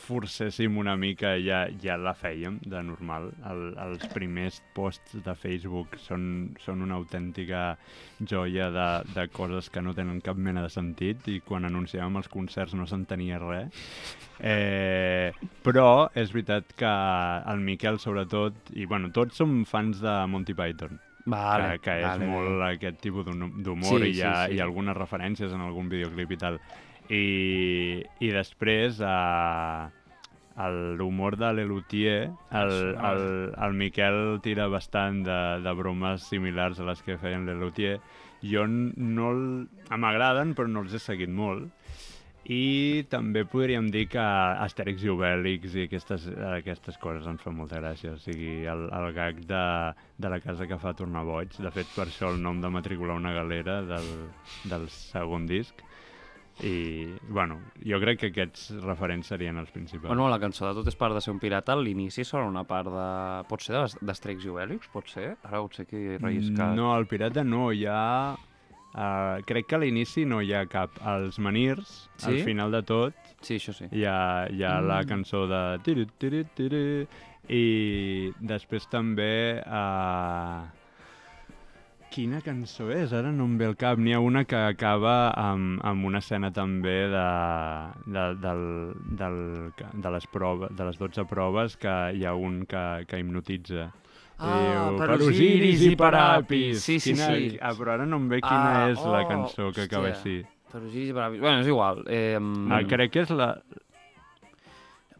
forcéssim una mica ja, ja la fèiem de normal. El, els primers posts de Facebook són, són una autèntica joia de, de coses que no tenen cap mena de sentit i quan anunciàvem els concerts no s'entenia res. Eh, però és veritat que el Miquel sobretot, i bueno, tots som fans de Monty Python
Vale,
que, que és
vale,
molt aquest tipus d'hum- d'humor
Sí,
i hi ha,
sí, sí.
hi ha algunes referències en algun videoclip i tal. I, i després eh, el- l'humor de l'Elutier, el, el, el Miquel tira bastant de, de bromes similars a les que feien l'Elutier. Jo no... M'agraden, però no els he seguit molt. I també podríem dir que Astèrix i Obèlix i aquestes, aquestes coses ens fan molta gràcia. O sigui, el, el gag de, de la casa que fa tornar boig. De fet, per això el nom de matricular una galera del, del segon disc. I, bueno, jo crec que aquests referents serien els principals.
Bueno, la cançó de Tot és part de ser un pirata, a l'inici sona una part de... Pot ser d'Asterix i Obèlix? Pot ser? Ara potser que he relliscat.
No, el pirata no, hi ha... Uh, crec que a l'inici no hi ha cap. Els manirs,
Sí?
al final de tot,
Sí, això sí.
hi ha, hi ha mm. la cançó de... Tiri, tiri, tiri, I després també... Uh, quina cançó és? Ara no em ve el cap. N'hi ha una que acaba amb, amb una escena també de, de, del, del, de, les proves, de les 12 proves que hi ha un que, que hipnotitza.
Ah,
Diu,
per
per Osiris i per Apis.
Sí, sí,
quina,
sí.
Ah, però ara no em ve quina
Ah,
és la
oh,
cançó que acaba
hòstia.
així.
Per Osiris i per Apis. Bueno, és igual. Eh,
Ah, crec que és la...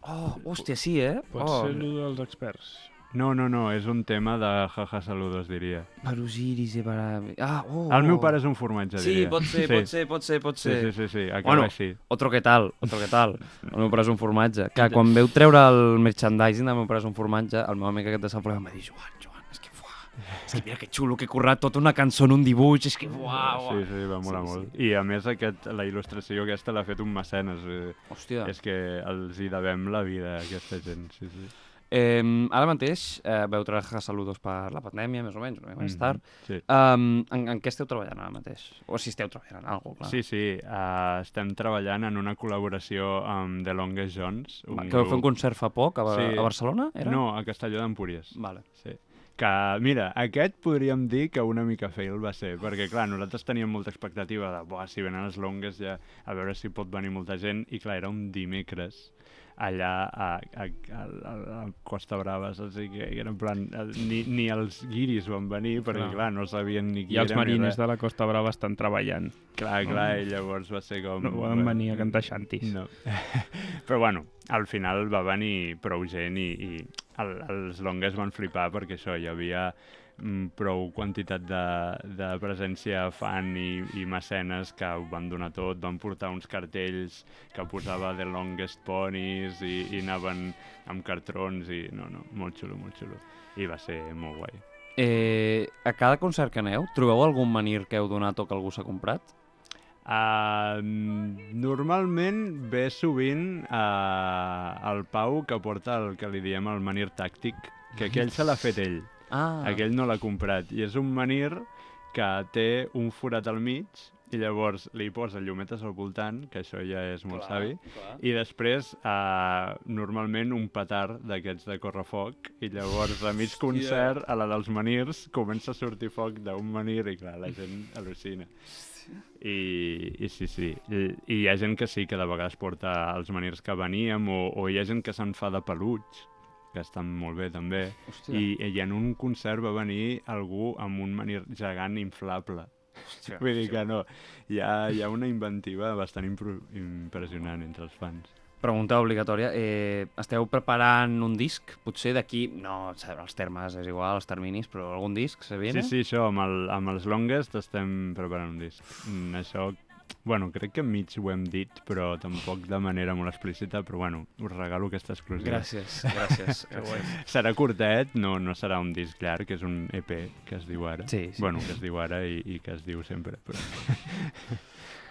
Oh, hòstia, sí, eh?
Pot
oh.
ser allò dels experts.
No, no, no, és un tema de jaja saludos, diria.
Per Osiris i per. Ah, oh.
El meu pare és un formatge,
Sí,
diria.
pot ser, pot ser, pot ser, pot
Sí,
ser.
sí, sí, sí, acaba
Bueno,
així.
Otro que tal, otro que tal. El meu pare és un formatge. Que quan veu treure el merchandising del meu pare és un formatge, el meu amic aquest de Sant em va dir Joan, Joan, és que, fuà, és que mira que xulo que he currat tota una cançó en un dibuix, és que fuà,
Sí, sí, va molar
Sí,
molt. I a més aquest, la il·lustració aquesta l'ha fet un mecenes. Eh,
Hòstia.
és que els hi devem la vida a aquesta gent, sí, sí.
Eh, ara mateix eh, veu treure saludos per la pandèmia, més o menys, una mica més tard.
Sí.
Um, en, en què esteu treballant ara mateix? O si esteu treballant en alguna cosa, clar.
Sí, sí, uh, estem treballant en una col·laboració amb The Longest Jones.
Va, Que vau fer un concert fa poc a,
Sí.
a Barcelona, era?
No, a Castelló d'Empúries.
Vale.
Sí. Que, mira, aquest podríem dir que una mica fail va ser, perquè, clar, nosaltres teníem molta expectativa de, buah, si venen els longues ja, a veure si pot venir molta gent, i clar, era un dimecres allà a, a, a, a, a Costa Brava, saps? I que era en plan, eh, ni, ni els guiris van venir, perquè,
Clar.
clar, no sabien ni qui
I els marines de la Costa Brava estan treballant.
Clar, clar, i llavors va ser com...
No poden venir a cantar xantis.
No. [laughs] Però bueno, al final va venir prou gent i, i el, els longues van flipar perquè això, hi havia prou quantitat de, de presència fan i, i mecenes que ho van donar tot, van portar uns cartells que posava The Longest Ponies i, i anaven amb cartrons i no, no, molt xulo, molt xulo. I va ser molt guai.
Eh, a cada concert que aneu, trobeu algun menir que heu donat o que algú s'ha comprat?
Uh, normalment ve sovint uh, el Pau que porta el que li diem el menir tàctic, que aquell se l'ha fet ell.
Ah,
Aquell no l'ha comprat. I és un menir que té un forat al mig i llavors li posa llumetes al voltant, que això ja és molt savi,
clar.
i després, uh, normalment, un petard d'aquests de correfoc, i llavors, a mig concert, a la dels menirs, comença a sortir foc d'un menir, i clar, la gent al·lucina. I, I sí, sí. I, I hi ha gent que sí, que de vegades porta els menirs que veníem, o, o hi ha gent que se'n fa de peluig, que estan molt bé també.
Hòstia.
I, I en un concert va venir algú amb un menir gegant inflable.
Hòstia,
Vull dir que no, hi ha, hi ha una inventiva bastant impressionant entre els fans.
Pregunta obligatòria. Eh, esteu preparant un disc? Potser d'aquí, no, els termes és igual, els terminis, però algun disc se viene?
Sí, sí, això, amb, el, amb els longest estem preparant un disc. Mm, això, bueno, crec que mig ho hem dit, però tampoc de manera molt explícita, però bueno, us regalo aquesta exclusiva.
Gràcies, [laughs] gràcies. guai.
Serà curtet, no, no serà un disc llarg, que és un EP que es diu ara.
Sí, sí.
Bueno, que es diu ara i, i que es diu sempre. Però... [laughs]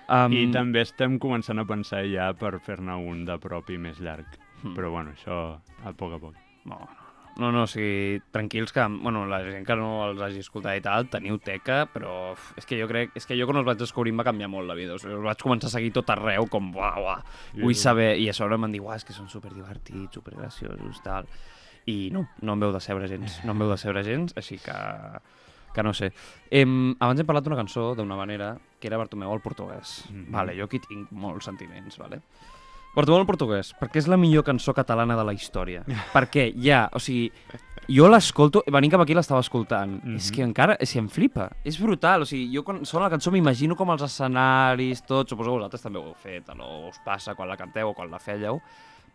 Um,
I també estem començant a pensar ja per fer-ne un de propi més llarg.
Hmm.
Però bueno, això a poc a poc.
No, no, no, o sigui, tranquils que, bueno, la gent que no els hagi escoltat i tal, teniu teca, però uf, és que jo crec, és que jo quan els vaig descobrir em va canviar molt la vida, o sigui, els vaig començar a seguir tot arreu, com, uah, uah, vull saber, i a sobre m'han dit, uah, és que són superdivertits, supergraciosos, tal, i no, no em veu de sebre gens, no em veu de sebre gens, així que, que no sé. Em, abans hem parlat d'una cançó, d'una manera, que era Bartomeu al portuguès.
Mhm.
Vale, jo aquí tinc molts sentiments, vale? Bartomeu al portuguès, perquè és la millor cançó catalana de la història. [laughs] perquè ja, o sigui, jo l'escolto, venint cap aquí l'estava escoltant,
Mhm.
és que encara, és que em flipa, és brutal, o sigui, jo quan sona la cançó m'imagino com els escenaris, tot, suposo que vosaltres també ho heu fet, no us passa quan la canteu o quan la fèieu.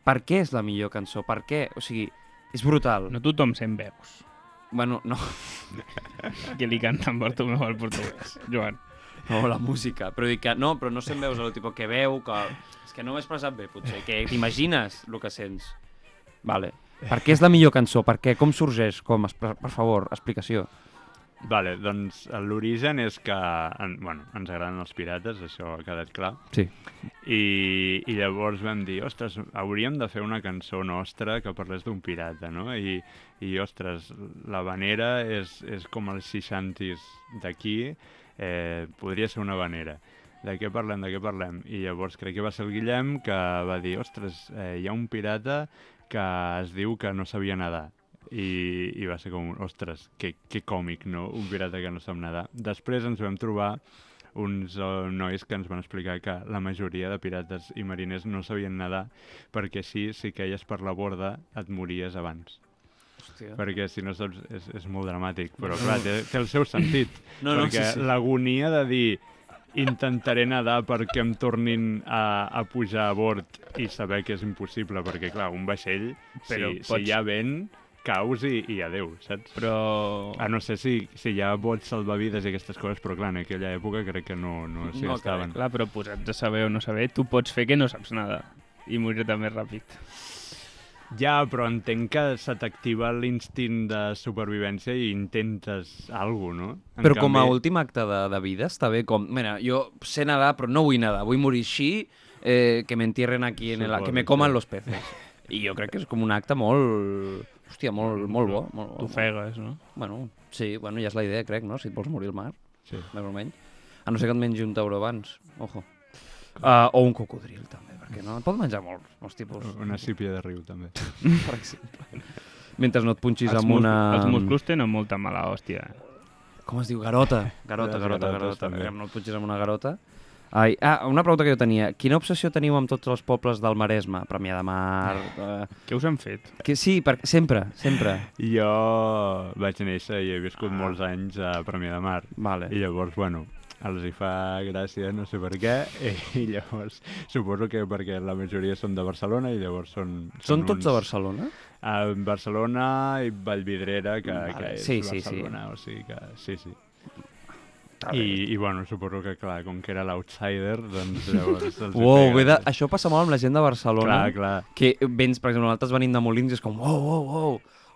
Per què és la millor cançó? Per què? O sigui, és brutal.
No tothom sent veus.
Bueno, no, [laughs]
Que li canten Bartomeu al portuguès. [laughs] Joan.
No, la música, però dic que no, però no se'n veus el tipus que veu, que... És que no m'he expressat bé, potser, que t'imagines el que sents. Vale. Per què és la millor cançó? Per què? Com sorgeix? Com? Per, per favor, explicació.
Vale, doncs l'origen és que en, bueno, ens agraden els pirates, això ha quedat clar.
Sí.
I, I llavors vam dir, ostres, hauríem de fer una cançó nostra que parlés d'un pirata, no? I, i ostres, la vanera és, és com els 60s d'aquí, eh, podria ser una vanera. De què parlem, de què parlem? I llavors crec que va ser el Guillem que va dir, ostres, eh, hi ha un pirata que es diu que no sabia nedar i, i va ser com, ostres, que, que còmic, no? Un pirata que no sap nedar. Després ens vam trobar uns uh, nois que ens van explicar que la majoria de pirates i mariners no sabien nedar perquè així, si queies per la borda, et mories abans.
Hòstia.
Perquè si no saps, és, és molt dramàtic, però clar, té, té el seu sentit. [laughs]
No, no,
perquè
sí, sí.
l'agonia de dir intentaré nedar perquè em tornin a, a pujar a bord i saber que és impossible, perquè clar, un vaixell,
Però
si,
pots-
si hi ha vent, caus i, i adeu, saps?
Però...
A no ser si, si hi ha bots salvavides i aquestes coses, però clar, en aquella època crec que no, no s'hi
No,
gastaven.
Clar, però posats a saber o no saber, tu pots fer que no saps nada i morir-te més ràpid.
Ja, però entenc que se t'activa l'instint de supervivència i intentes alguna no? En
Però com a últim acte de, de vida està bé com... Mira, jo sé nedar, però no vull nedar. Vull morir així, eh, que me entierren aquí, en el, que me coman los peces. I jo crec que és com un acte molt... Hòstia, molt, molt bo. Molt, bo.
T'ofegues, no?
Bueno, sí, bueno, ja és la idea, crec, no? Si et vols morir al mar,
Sí.
més o menys. A no ser que et mengi un tauró abans, ojo. Uh, o un cocodril, també, perquè no? Et pot menjar molts, molts tipus.
Una sípia de riu, també. [laughs]
per exemple. Mentre no et punxis
Els,
amb una...
els musclos tenen molta mala hòstia.
Com es diu? Garota. Garota, garota, garota.
també.
Que no et punxis amb una garota. Ai, ah, una pregunta que jo tenia. Quina obsessió teniu amb tots els pobles del Maresme? Premià de Mar... Eh,
Què us han fet?
que sí, perquè sempre, sempre.
Jo vaig néixer i he viscut
Ah.
molts anys a Premià de Mar.
Vale.
I llavors, bueno, els hi fa gràcia, no sé per què, [laughs] i llavors suposo que perquè la majoria són de Barcelona i llavors són...
Són tots
uns-
de Barcelona?
A Barcelona i Vallvidrera, que,
Vale,
que és
sí, sí, sí.
Barcelona, o sigui que sí, sí. I, I, bueno, suposo que, clar, com que era l'outsider, doncs [laughs] llavors...
ve de... això passa molt amb la gent de Barcelona.
Clar, clar.
Que vens, per exemple, nosaltres venim de Molins i és com, uau, uau, uau,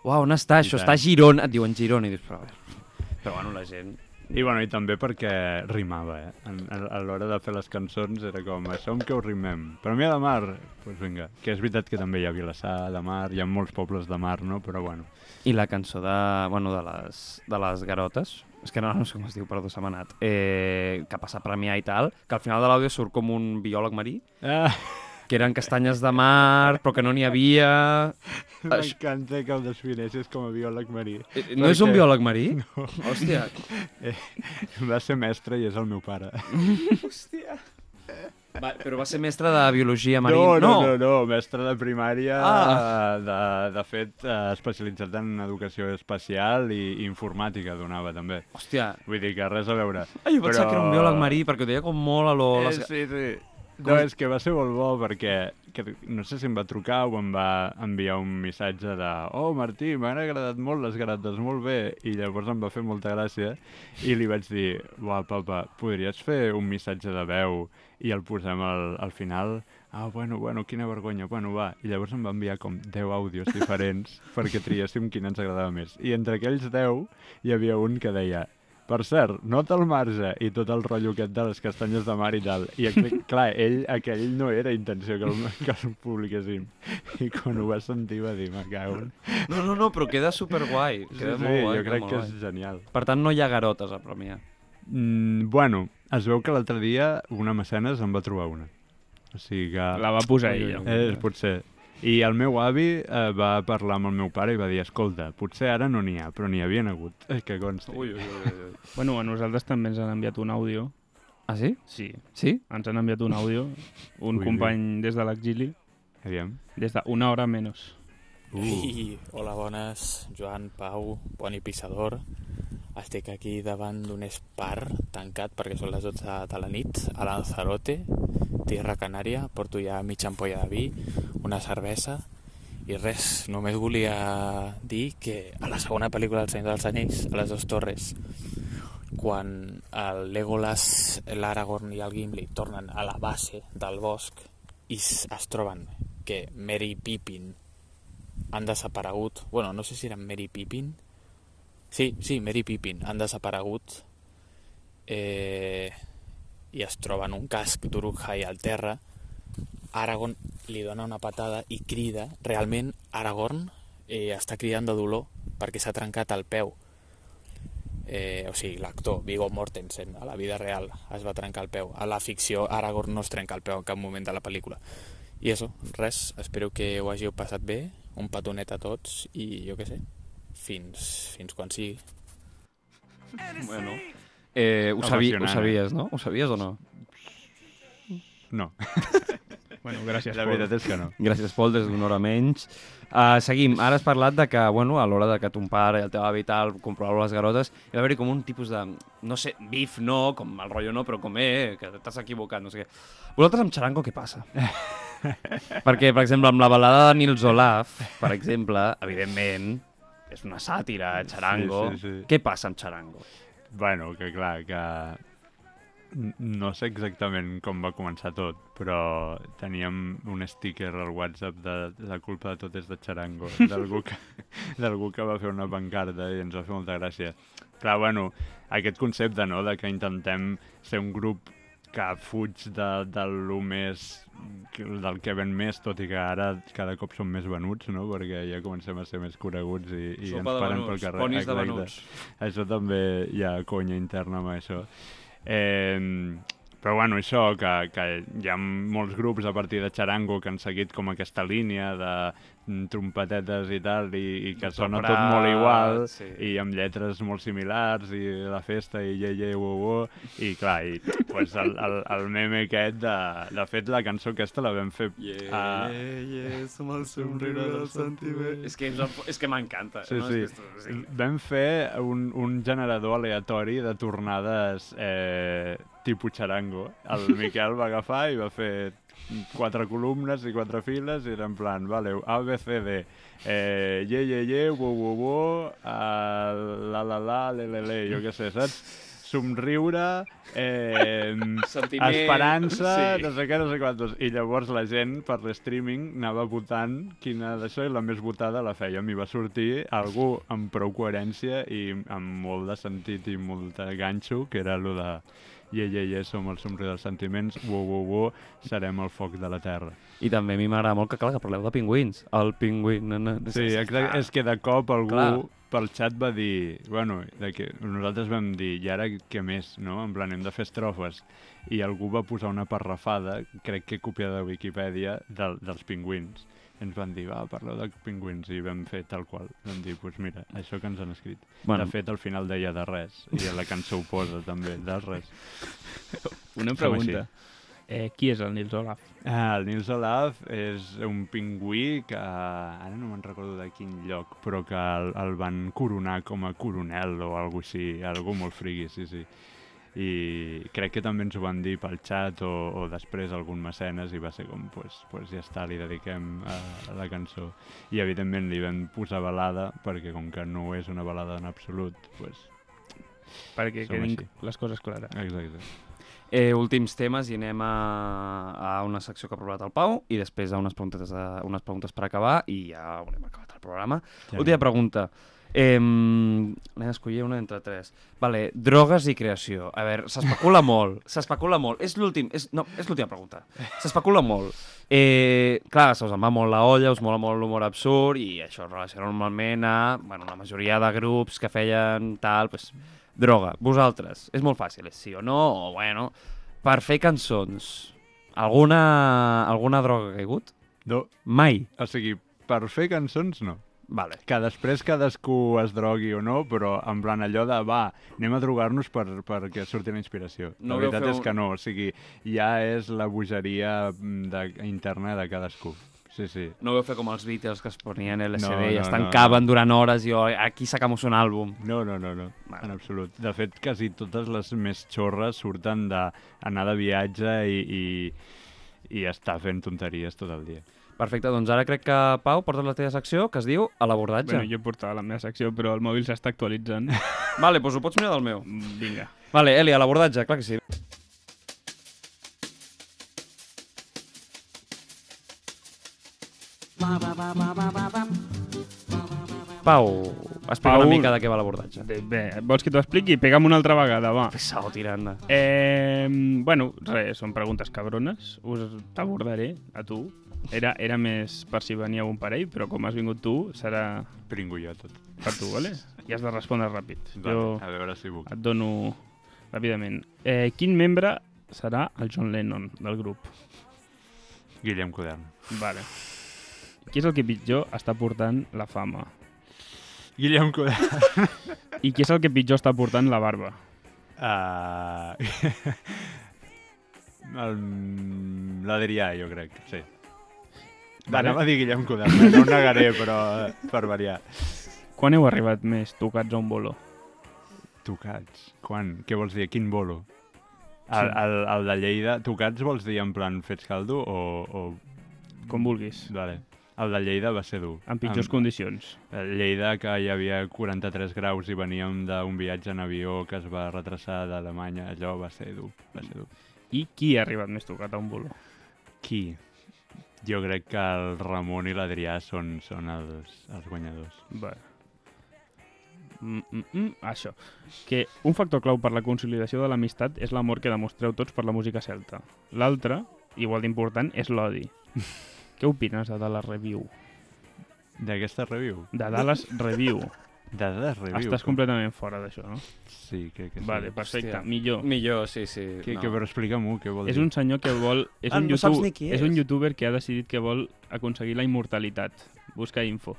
uau, on està?
I
Això
tant.
està a Girona. Et diuen Girona i dius, però a veure... Però bueno, la gent...
I, bueno, i també perquè rimava, eh? En- A, a l'hora de fer les cançons era com, això amb què ho rimem? Premià de Mar? Doncs pues vinga, que és veritat que també hi ha Vilassar de Mar, hi ha molts pobles de mar, no? Però bueno,
I la cançó de, bueno, de, les, de les garotes, és que no, no sé com es diu, perdó, se m'ha anat, eh, que passa a premiar i tal, que al final de l'àudio surt com un biòleg marí,
Ah,
que eren castanyes de mar, però que no n'hi havia... [laughs]
M'encanta que el definessis com a biòleg marí.
Eh, No és un
Perquè-
biòleg marí? [laughs] No. Hòstia.
Va ser mestre i és el meu pare. [laughs]
Va, però va ser mestre de biologia marí.
No, no, no, no, mestre de primària,
Ah.
de, de fet, eh, especialitzat en educació espacial i, i informàtica donava també.
Hòstia.
Vull dir que res a veure.
Ah, jo pensava que era un biòleg marí, perquè ho deia com molt a lo...
Eh,
Les...
sí, sí. No, és que va ser molt bo perquè que, no sé si em va trucar o em va enviar un missatge de «Oh, Martí, m'han agradat molt les garates, molt bé», i llavors em va fer molta gràcia i li vaig dir «Uau, papa, podries fer un missatge de veu i el posem al, al final?» «Ah, bueno, bueno, quina vergonya, bueno, va». I llavors em va enviar com 10 àudios diferents perquè triéssim quin ens agradava més. I entre aquells 10 hi havia un que deia per cert, nota el marge i tot el rotllo aquest de les castanyes de mar i tal. I aqu- clar, ell, aquell no era intenció que el, que el publiquéssim. I quan ho va sentir va dir, me cago.
No, no, no, però queda superguai.
Sí,
Queda
sí,
molt guai,
jo crec que
guai.
és genial.
Per tant, no hi ha garotes a premiar.
Mm, bueno, es veu que l'altre dia una mecenes en va trobar una. O sigui que...
La va posar ella.
Eh, potser. I el meu avi eh, va parlar amb el meu pare i va dir, escolta, potser ara no n'hi ha, però n'hi havia hagut. Eh, [laughs] que consti.
Ui, ui, ui, ui. [laughs]
Bueno, a nosaltres també ens han enviat un àudio.
Ah, sí?
Sí,
Sí?
ens han enviat un àudio. Un
Ui,
company des de l'exili,
Aviam.
des d'una hora menys.
Uh.
Ei, hola, bones. Joan, Pau, Boni Pissador. Estic aquí davant d'un espar tancat perquè són les 12 de la nit a Lanzarote, Tierra Canària. Porto ja mitja ampolla de vi, una cervesa i res, només volia dir que a la segona pel·lícula del Senyor dels Anells, a les dues torres, quan el Legolas, l'Aragorn i el Gimli tornen a la base del bosc i es troben que Merry Pippin han desaparegut, bueno, no sé si eren Merry Pippin Sí, sí, Mary Pippin han desaparegut eh, i es troben un casc d'Uruk-hai al terra. Aragorn li dona una patada i crida. Realment, Aragorn eh, està cridant de dolor perquè s'ha trencat el peu. Eh, o sigui, l'actor Viggo Mortensen a la vida real es va trencar el peu. A la ficció Aragorn no es trenca el peu en cap moment de la pel·lícula. I això, res, espero que ho hàgiu passat bé, un petonet a tots i jo què sé, fins, fins quan sigui.
Bueno, eh, ho, sabi, ho
eh?
sabies, no? Ho sabies o no?
No, [laughs]
Bueno, gràcies,
la
Pol.
veritat és que no.
Gràcies, Pol, des d'una hora menys. Uh, seguim. Ara has parlat de que, bueno, a l'hora de que ton pare i el teu avi tal comprovar les garotes, hi va haver-hi com un tipus de, no sé, bif no, com el rotllo no, però com, eh, que t'has equivocat, no sé què. Vosaltres amb Charango què passa? [laughs] Perquè, per exemple, amb la balada de Nils Olaf, per exemple, evidentment, és una sàtira, Charango.
Sí, sí, sí.
Què passa amb Charango?
Bueno, que clar, que no sé exactament com va començar tot, però teníem un sticker al WhatsApp de la culpa de tot és de Charango, d'algú que, [laughs] que va fer una pancarta i ens va fer molta gràcia. Clar, bueno, aquest concepte, no?, de que intentem ser un grup que fuig de, de lo més del que ven més, tot i que ara cada cop som més venuts, no? perquè ja comencem a ser més coneguts i, i ens paren pel carrer.
ponis de venuts.
Això també hi ha conya interna amb això. Eh, però bueno, això, que, que hi ha molts grups a partir de Charango que han seguit com aquesta línia de mm, trompetetes i tal, i, i que sona tot molt igual,
sí.
i amb lletres molt similars, i la festa, i ye, ye, wo, wo, i clar, i pues, el, el, el meme aquest, de, de fet, la cançó aquesta la vam fer... a...
yeah, som el somriure del sentiment. És que, és, que m'encanta.
Sí,
no?
sí.
És que, esto- sí.
Vam fer un, un generador aleatori de tornades eh, tipus xarango. El [laughs] Miquel va agafar i va fer quatre columnes i quatre files i era en plan, vale, A, B, C, D, eh, ye, ye, ye, wo, wo, wo, uh, la, la, la, le, le, le, jo què sé, saps? Somriure, eh, [laughs]
Sentiment,
esperança,
sí.
no sé què, no sé quantos. I llavors la gent, per l'streaming, anava votant quina d'això i la més votada la feia. I va sortir algú amb prou coherència i amb molt de sentit i molt de ganxo, que era el de Ye, ye, ye, som el somriure dels sentiments, wo, wo, wo, serem el foc de la terra.
I també a mi m'agrada molt que, clar, que parleu de pingüins. El pingüí... No, no,
Sí, exacte. És que de cop algú
Clar.
pel xat va dir... Bueno, de que nosaltres vam dir, i ara què més, no? En plan, hem de fer estrofes. I algú va posar una parrafada, crec que copiada de Wikipedia, del, dels pingüins. Ens van dir, va, parleu de pingüins, i vam fer tal qual. Vam dir, doncs pues mira, això que ens han escrit.
Bueno.
De fet, al final deia de res, i a la cançó ho posa també, de res.
Una pregunta. Eh, qui és el Nils Olaf?
Ah, el Nils Olaf és un pingüí que ara no me'n recordo de quin lloc, però que el, el van coronar com a coronel o alguna així, algú molt frigui, sí, sí. I crec que també ens ho van dir pel xat o, o després algun mecenes i va ser com, pues, pues ja està, li dediquem a, a la cançó. I evidentment li vam posar balada perquè com que no és una balada en absolut, pues,
Perquè quedin
així.
les coses clares.
exacte.
Eh, últims temes i anem a, a una secció que ha preparat el Pau i després a unes preguntes, a, unes preguntes per acabar i ja haurem acabat el programa.
Ja
Última pregunta. Eh, anem a escollir una entre tres. Vale, drogues i creació. A veure, s'especula [laughs] molt, s'especula molt. És l'últim, és, no, és l'última pregunta. S'especula molt. Eh, clar, se us en va molt la olla, us mola molt l'humor absurd i això es relaciona normalment a bueno, la majoria de grups que feien tal, pues, droga. Vosaltres, és molt fàcil, és sí o no, o bueno, per fer cançons, alguna, alguna droga ha caigut?
No,
Mai.
o sigui, per fer cançons no.
Vale.
que després cadascú es drogui o no, però en plan allò de, va, anem a drogar-nos per, perquè surti la inspiració.
No
la veritat és
un-
que no, o sigui, ja és la bogeria mm, de, interna de cadascú. Sí, sí.
No vau fer com els Beatles que es ponien LSD
No,
i
no,
es
no,
tancaven durant hores i oh, aquí sacamos un àlbum.
No, no, no, no,
Vale.
en absolut. De fet, quasi totes les més xorres surten d'anar de viatge i, i, i estar fent tonteries tot el dia.
Perfecte, doncs ara crec que, Pau, portes la teva secció que es diu A l'abordatge.
Bueno, jo portava la meva secció, però el mòbil s'està actualitzant. [laughs]
Vale, doncs ho pots mirar del meu.
Mm, Vinga.
Vale, Eli, a l'abordatge, clar que sí. Pau, Explica
Pau-
una mica de què va l'abordatge.
Bé, vols que t'ho expliqui? Pega'm una altra vegada, va.
Pesado, tiranda.
Eh, bueno, res, són preguntes cabrones. Us t'abordaré a tu. Era, era més per si veníeu un parell, però com has vingut tu, serà
Pringo jo tot.
per tu, vale? I has de respondre ràpid.
Vale,
Jo
a veure si puc.
et dono ràpidament. Eh, quin membre serà el John Lennon del grup?
Guillem Codern.
Vale. Qui és el que pitjor està portant la fama?
Guillem Codern. [laughs]
I qui és el que pitjor està portant la barba? [laughs]
Uh... L'Adrià, jo crec, sí. Va,
Vale.
anava a dir Guillem Codern, eh? no ho negaré, però eh, per variar.
Quan heu arribat més tocats a un bolo?
Tocats? Quan? Què vols dir? Quin bolo? El, el, el de Lleida, tocats vols dir en plan fets caldo o... o...
Com vulguis.
Vale. El de Lleida va ser dur.
En pitjors
Amb-
condicions.
El Lleida, que hi havia 43 graus i veníem d'un viatge en avió que es va retrasar d'Alemanya, allò va ser dur, va ser dur.
I qui ha arribat més tocat a un bolo?
Qui? Jo crec que el Ramon i l'Adrià són, són els, els guanyadors.
Vale. Mm, mm, mm, això. Que un factor clau per la consolidació de l'amistat és l'amor que demostreu tots per la música celta. L'altre, igual d'important, és l'odi. [laughs] Què opines de Dallas Review?
D'aquesta review?
De Dallas Review.
De Dallas Review?
Estàs
com-
completament fora d'això, no?
Sí, crec que sí.
Vale, perfecte.
Hòstia.
Millor.
Millor, sí, sí.
Que,
no.
que, però explica-m'ho, què vol
És
dir?
un senyor que vol... És,
Ah,
un
no saps ni qui
és un
és.
youtuber que ha decidit que vol aconseguir la immortalitat. Busca info.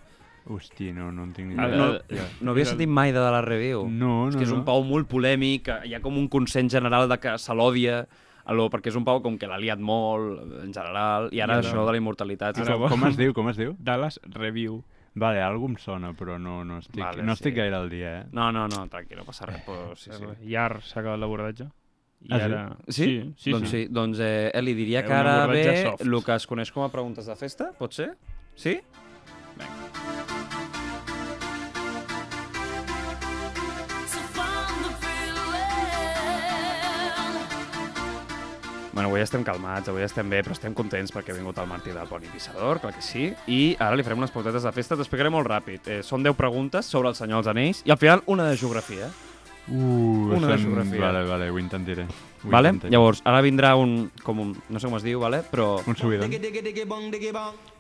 Hosti, no, no en tinc ni idea.
no,
ja.
no havia sentit mai de la review.
No, no,
És que és
no.
un pau molt polèmic, que hi ha com un consens general de que se l'odia, alò, perquè és un pau com que l'ha liat molt, en general, i ara això de la immortalitat...
I
Ara
com, com es diu, com es diu?
Dallas Review.
Vale, algú em sona, però no, no estic,
Vale,
no estic
sí.
gaire al dia, eh?
No, no, no, tranquil, no passa res, però sí, sí.
Iar s'ha acabat l'abordatge. I
Ah, sí?
ara...
Sí?
Sí, sí.
doncs sí, doncs eh, Eli, diria
Eh,
que ara ve
soft.
el que es coneix com a preguntes de festa, pot ser? Sí? Bueno, avui estem calmats, avui estem bé, però estem contents perquè ha vingut el Martí del Poni Pissador, clar que sí. I ara li farem unes pautetes de festa, t'explicaré molt ràpid. Eh, són 10 preguntes sobre el Senyor dels Anells i al final una de geografia.
Uh,
Una de geografia.
Vale, vale, ho intentaré. Ho
Vale?
intentaré.
Llavors, ara vindrà un, com un, no sé com es diu, vale? però...
Un subidon.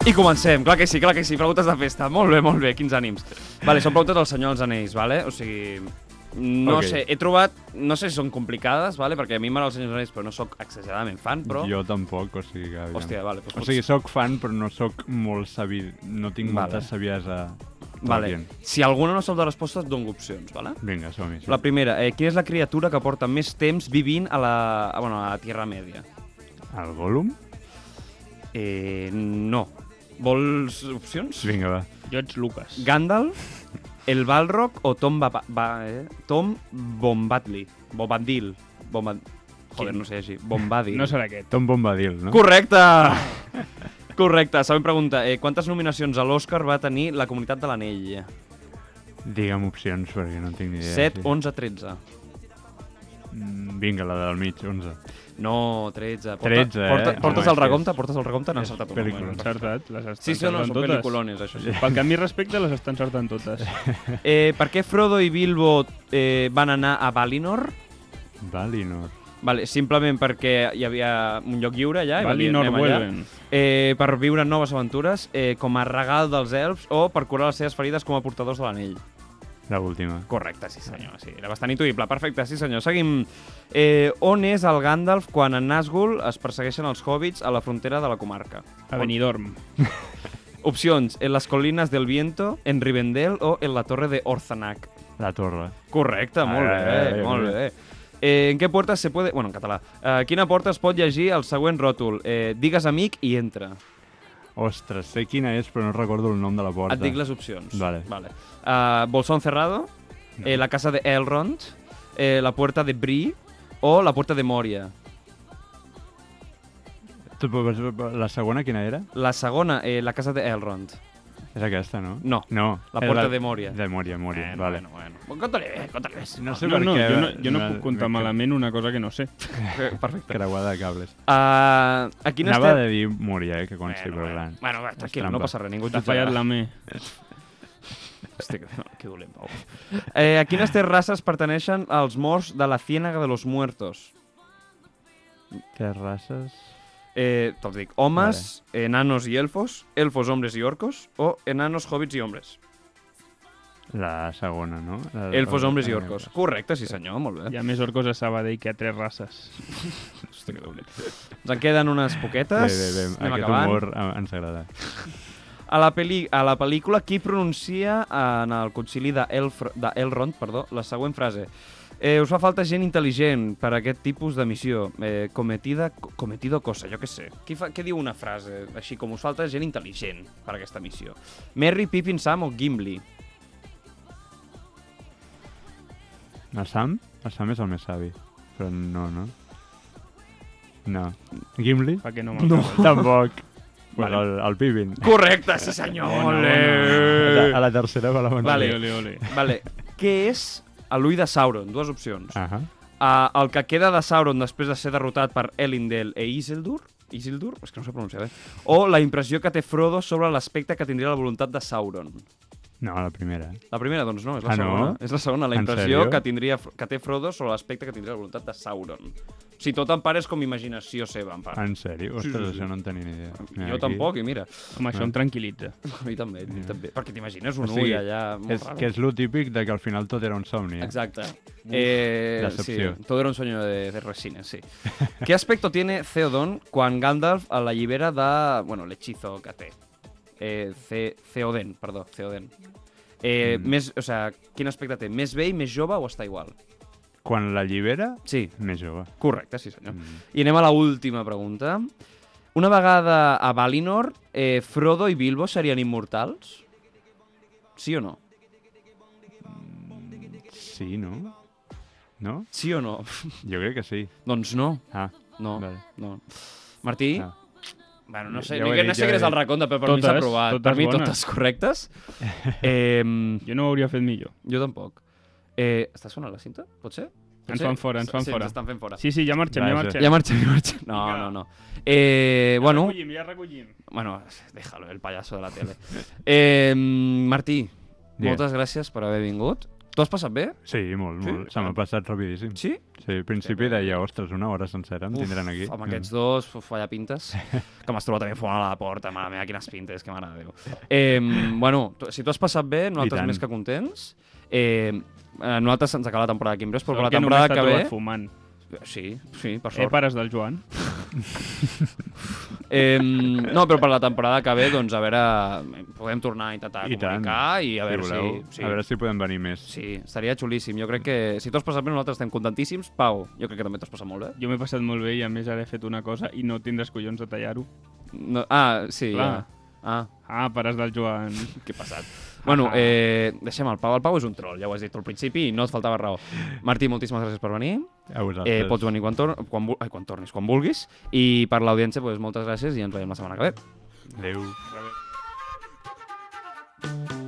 I comencem, clar que sí, clar que sí, preguntes de festa. Molt bé, molt bé, quins ànims. Vale, són preguntes del Senyor dels Anells, vale? O sigui, no
Ok.
sé, he trobat, no sé si són complicades, vale? perquè a mi m'agrada el Senyor dels Anells, però no sóc exageradament fan, però...
Jo tampoc, o sigui que...
Hòstia, vale, doncs
O sigui, sóc fan, però no sóc molt sabi... No tinc
Vale.
molta saviesa...
Vale.
Dient.
Si alguna no sap de resposta, et dono opcions, vale?
Vinga, som-hi.
La primera, eh, quina és la criatura que porta més temps vivint a la, a, bueno, a la Tierra Media?
El Gollum?
Eh, no. Vols opcions?
Vinga, va.
Jo ets Lucas.
Gandalf, el Balrog o Tom, ba ba eh? Tom Bombadil. Bombadil. Bombad... Joder, no sé així. Bombadil.
No serà aquest.
Tom Bombadil, no?
Correcte! [laughs] Correcte. Següent pregunta. Eh, quantes nominacions a l'Oscar va tenir la Comunitat de l'Anell?
Digue'm opcions, perquè no tinc ni idea.
7,
sí.
11, 13.
Mm, Vinga, la del mig, 11.
No, 13. Porta,
13, eh?
Porta, portes
és
el recompte? Portes el recompte? No,
és
encertat un número.
Encertat, les estan
Sí, sí, no, són
totes.
pel·lículones, això sí. [laughs]
Pel que a mi respecta, les estan encertant totes. [laughs]
Eh, per què Frodo i Bilbo eh, van anar a Valinor?
Valinor.
Vale, simplement perquè hi havia un lloc lliure allà. i
Valinor
"Anem allà".
vuelven.
Eh, per viure noves aventures, eh, com a regal dels elfs o per curar les seves ferides com a portadors de l'anell.
La última.
Correcte, sí senyor, sí, era bastant intuïble. Perfecte, sí senyor. Seguim. Eh, on és el Gandalf quan en Nazgûl es persegueixen els hobbits a la frontera de la comarca?
A Benidorm. [laughs]
Opcions, en les colinas del viento, en Rivendell o en la torre de Orzanak.
La torre.
Correcte, molt
Ah,
bé,
eh,
molt
molt
bé. Eh, en què porta se puede... Bueno, en català. Eh, quina porta es pot llegir el següent ròtol? Eh, digues amic i entra.
Ostres, sé quina és, però no recordo el nom de la porta.
Et dic les opcions.
Vale.
vale. Uh, Bolsón cerrado,
No.
eh, la casa de Elrond, eh, la puerta de Bri o la puerta de Moria.
La segona quina era?
La segona, eh, la casa de Elrond.
És aquesta, no?
No,
No.
la
és
puerta de Moria.
De Moria, Moria,
Bueno,
vale.
bueno, bueno. Bueno, Conta-li bé, conta-li bé.
No sé
No,
per
no,
què...
jo no, jo no
me-
puc contar
me-
malament una cosa que no sé.
Eh, Perfecte.
Creuada de cables.
Uh, a quines
Anava
ter-
de dir Moria, eh, que consti,
Bueno,
però
bueno, bueno, va,
És
tranquil, no passa res, ningú
T'ha fallat la me. [laughs]
Hosti, que, que dolent, Pau. Eh, a quines tres races pertaneixen els morts de la Ciénaga de los Muertos?
Que races...
Eh, Te'ls dic. Homes, vale. enanos i elfos, elfos, hombres i orcos, o enanos, hobbits i hombres.
La segona, no? La,
Elfos, hombres i orcos. Correcte, sí senyor, molt bé.
Hi ha més orcos a Sabadell que a tres races. [laughs]
Hosti, que dolent. Ens en queden unes poquetes.
Bé, bé, bé.
Anem
Aquest
acabant.
humor eh, ens agrada.
A la, peli a la pel·lícula, qui pronuncia en el concili d'Elrond perdó, la següent frase? Eh, us fa falta gent intel·ligent per a aquest tipus de missió. Eh, cometida, co- cometido cosa, jo què sé. Qui, fa, què diu una frase així com us falta gent intel·ligent per a aquesta missió? Merry, Pippin, Sam o Gimli?
El Sam? El Sam és el més savi. Però no, no? No. Gimli?
Fa que no
No.
no. [laughs]
Tampoc. Pues
Vale.
el, el Pippin.
Correcte, sí senyor!
Bona,
Ole!
A la, a la tercera va la bona.
Vale.
Ole, ole.
Vale. Què és l'ull de Sauron? Dues opcions.
Ah.
Uh, el que queda de Sauron després de ser derrotat per Elendil e Isildur, Isildur? És que no sé pronunciar bé. O la impressió que té Frodo sobre l'aspecte que tindria la voluntat de Sauron.
No, la primera.
La primera, doncs no, és la
Ah, no?
segona. És la segona, la
En
impressió que, tindria, que té Frodo sobre l'aspecte que tindria la voluntat de Sauron. Si tot en part és com imaginació seva, en part.
En sèrio?
Sí,
Ostres,
sí, sí.
això no en tenia ni idea. Mira,
jo
aquí.
tampoc, i mira,
Home, això em tranquil·litza. [laughs]
a mi també, a mi també. Perquè t'imagines un
O sigui,
ull allà molt
És,
raro.
que és lo típic de que al final tot era un somni. Eh?
Exacte. Eh,
decepció.
Sí, todo era un sueño de, de resines, sí. [laughs] ¿Qué aspecto tiene Theoden quan Gandalf a la llibera de, bueno, l'hechizo que té? Eh, Ce Theoden, perdó, Theoden. Eh,
Mm.
més, o sea, quin aspecte té? Més vell, més jove o està igual?
Quan la llibera,
Sí,
més jove.
correcte, sí senyor.
Mm.
I anem a la última pregunta. Una vegada a Valinor, eh, Frodo i Bilbo serien immortals? Sí o no?
Sí, no? No?
Sí o no?
Jo crec que sí.
doncs no,
Ah,
no,
vale.
no. Martí?
Ah.
Bueno, no sé,
Ja
no, no sé
ja ho
és el recompte, però per mi s'ha
Totes, totes
per mi
bones.
totes correctes. [laughs] eh,
Jo no ho hauria fet millor.
jo tampoc. Eh, està sonant la cinta? Pot ser? Pot
Ens
ser?
fan fora, ens fan
sí,
fora.
ens estan fent fora.
Sí, sí, ja marxem, ja
Vaja.
marxem.
Ja marxem, ja marxem. No, no, no. Eh, bueno,
recollim, ja recollim.
bueno, déjalo, el payaso de la tele. [laughs] Eh, Martí,
Digues.
moltes gràcies per haver vingut. T'ho has passat bé?
Sí, molt,
Sí?
molt. Se m'ha passat rapidíssim.
Sí?
Sí, al principi deia, ostres, una hora sencera em tindran aquí.
Amb aquests dos, uf, allà pintes. [laughs] que m'has trobat també fora a la porta, mare meva, quines pintes, que mare de Déu. Eh, bueno, tu- si tu has passat bé, nosaltres més que contents. Eh, a nosaltres se'ns acaba la temporada aquí en breus, però per la
que
temporada que
t'ha
ve...
fumant.
Sí, sí, per
Eh,
sort.
pares del Joan? [laughs]
Eh, no, però per la temporada que ve, doncs, a veure, podem tornar a intentar
I tant.
comunicar i a veure
si voleu,
si...
a veure si podem venir més.
Sí, estaria xulíssim. Jo crec que si tu has passat bé, nosaltres estem contentíssims. Pau, jo crec que també t'has passat molt bé.
Jo m'he passat molt bé i a més ara he fet una cosa i no tindràs collons de tallar-ho.
No, ah, sí,
Clar.
ja. Ah,
Ah, pares del Joan.
que passat. Bueno, eh, deixem el Pau. El Pau és un troll, ja ho has dit al principi i no et faltava raó. Martí, moltíssimes gràcies per venir.
A vosaltres.
Eh, pots venir quan, tor quan, ai, quan tornis, quan vulguis. I per l'audiència, doncs, moltes gràcies i ens veiem la setmana que ve.
Adéu.
Adéu.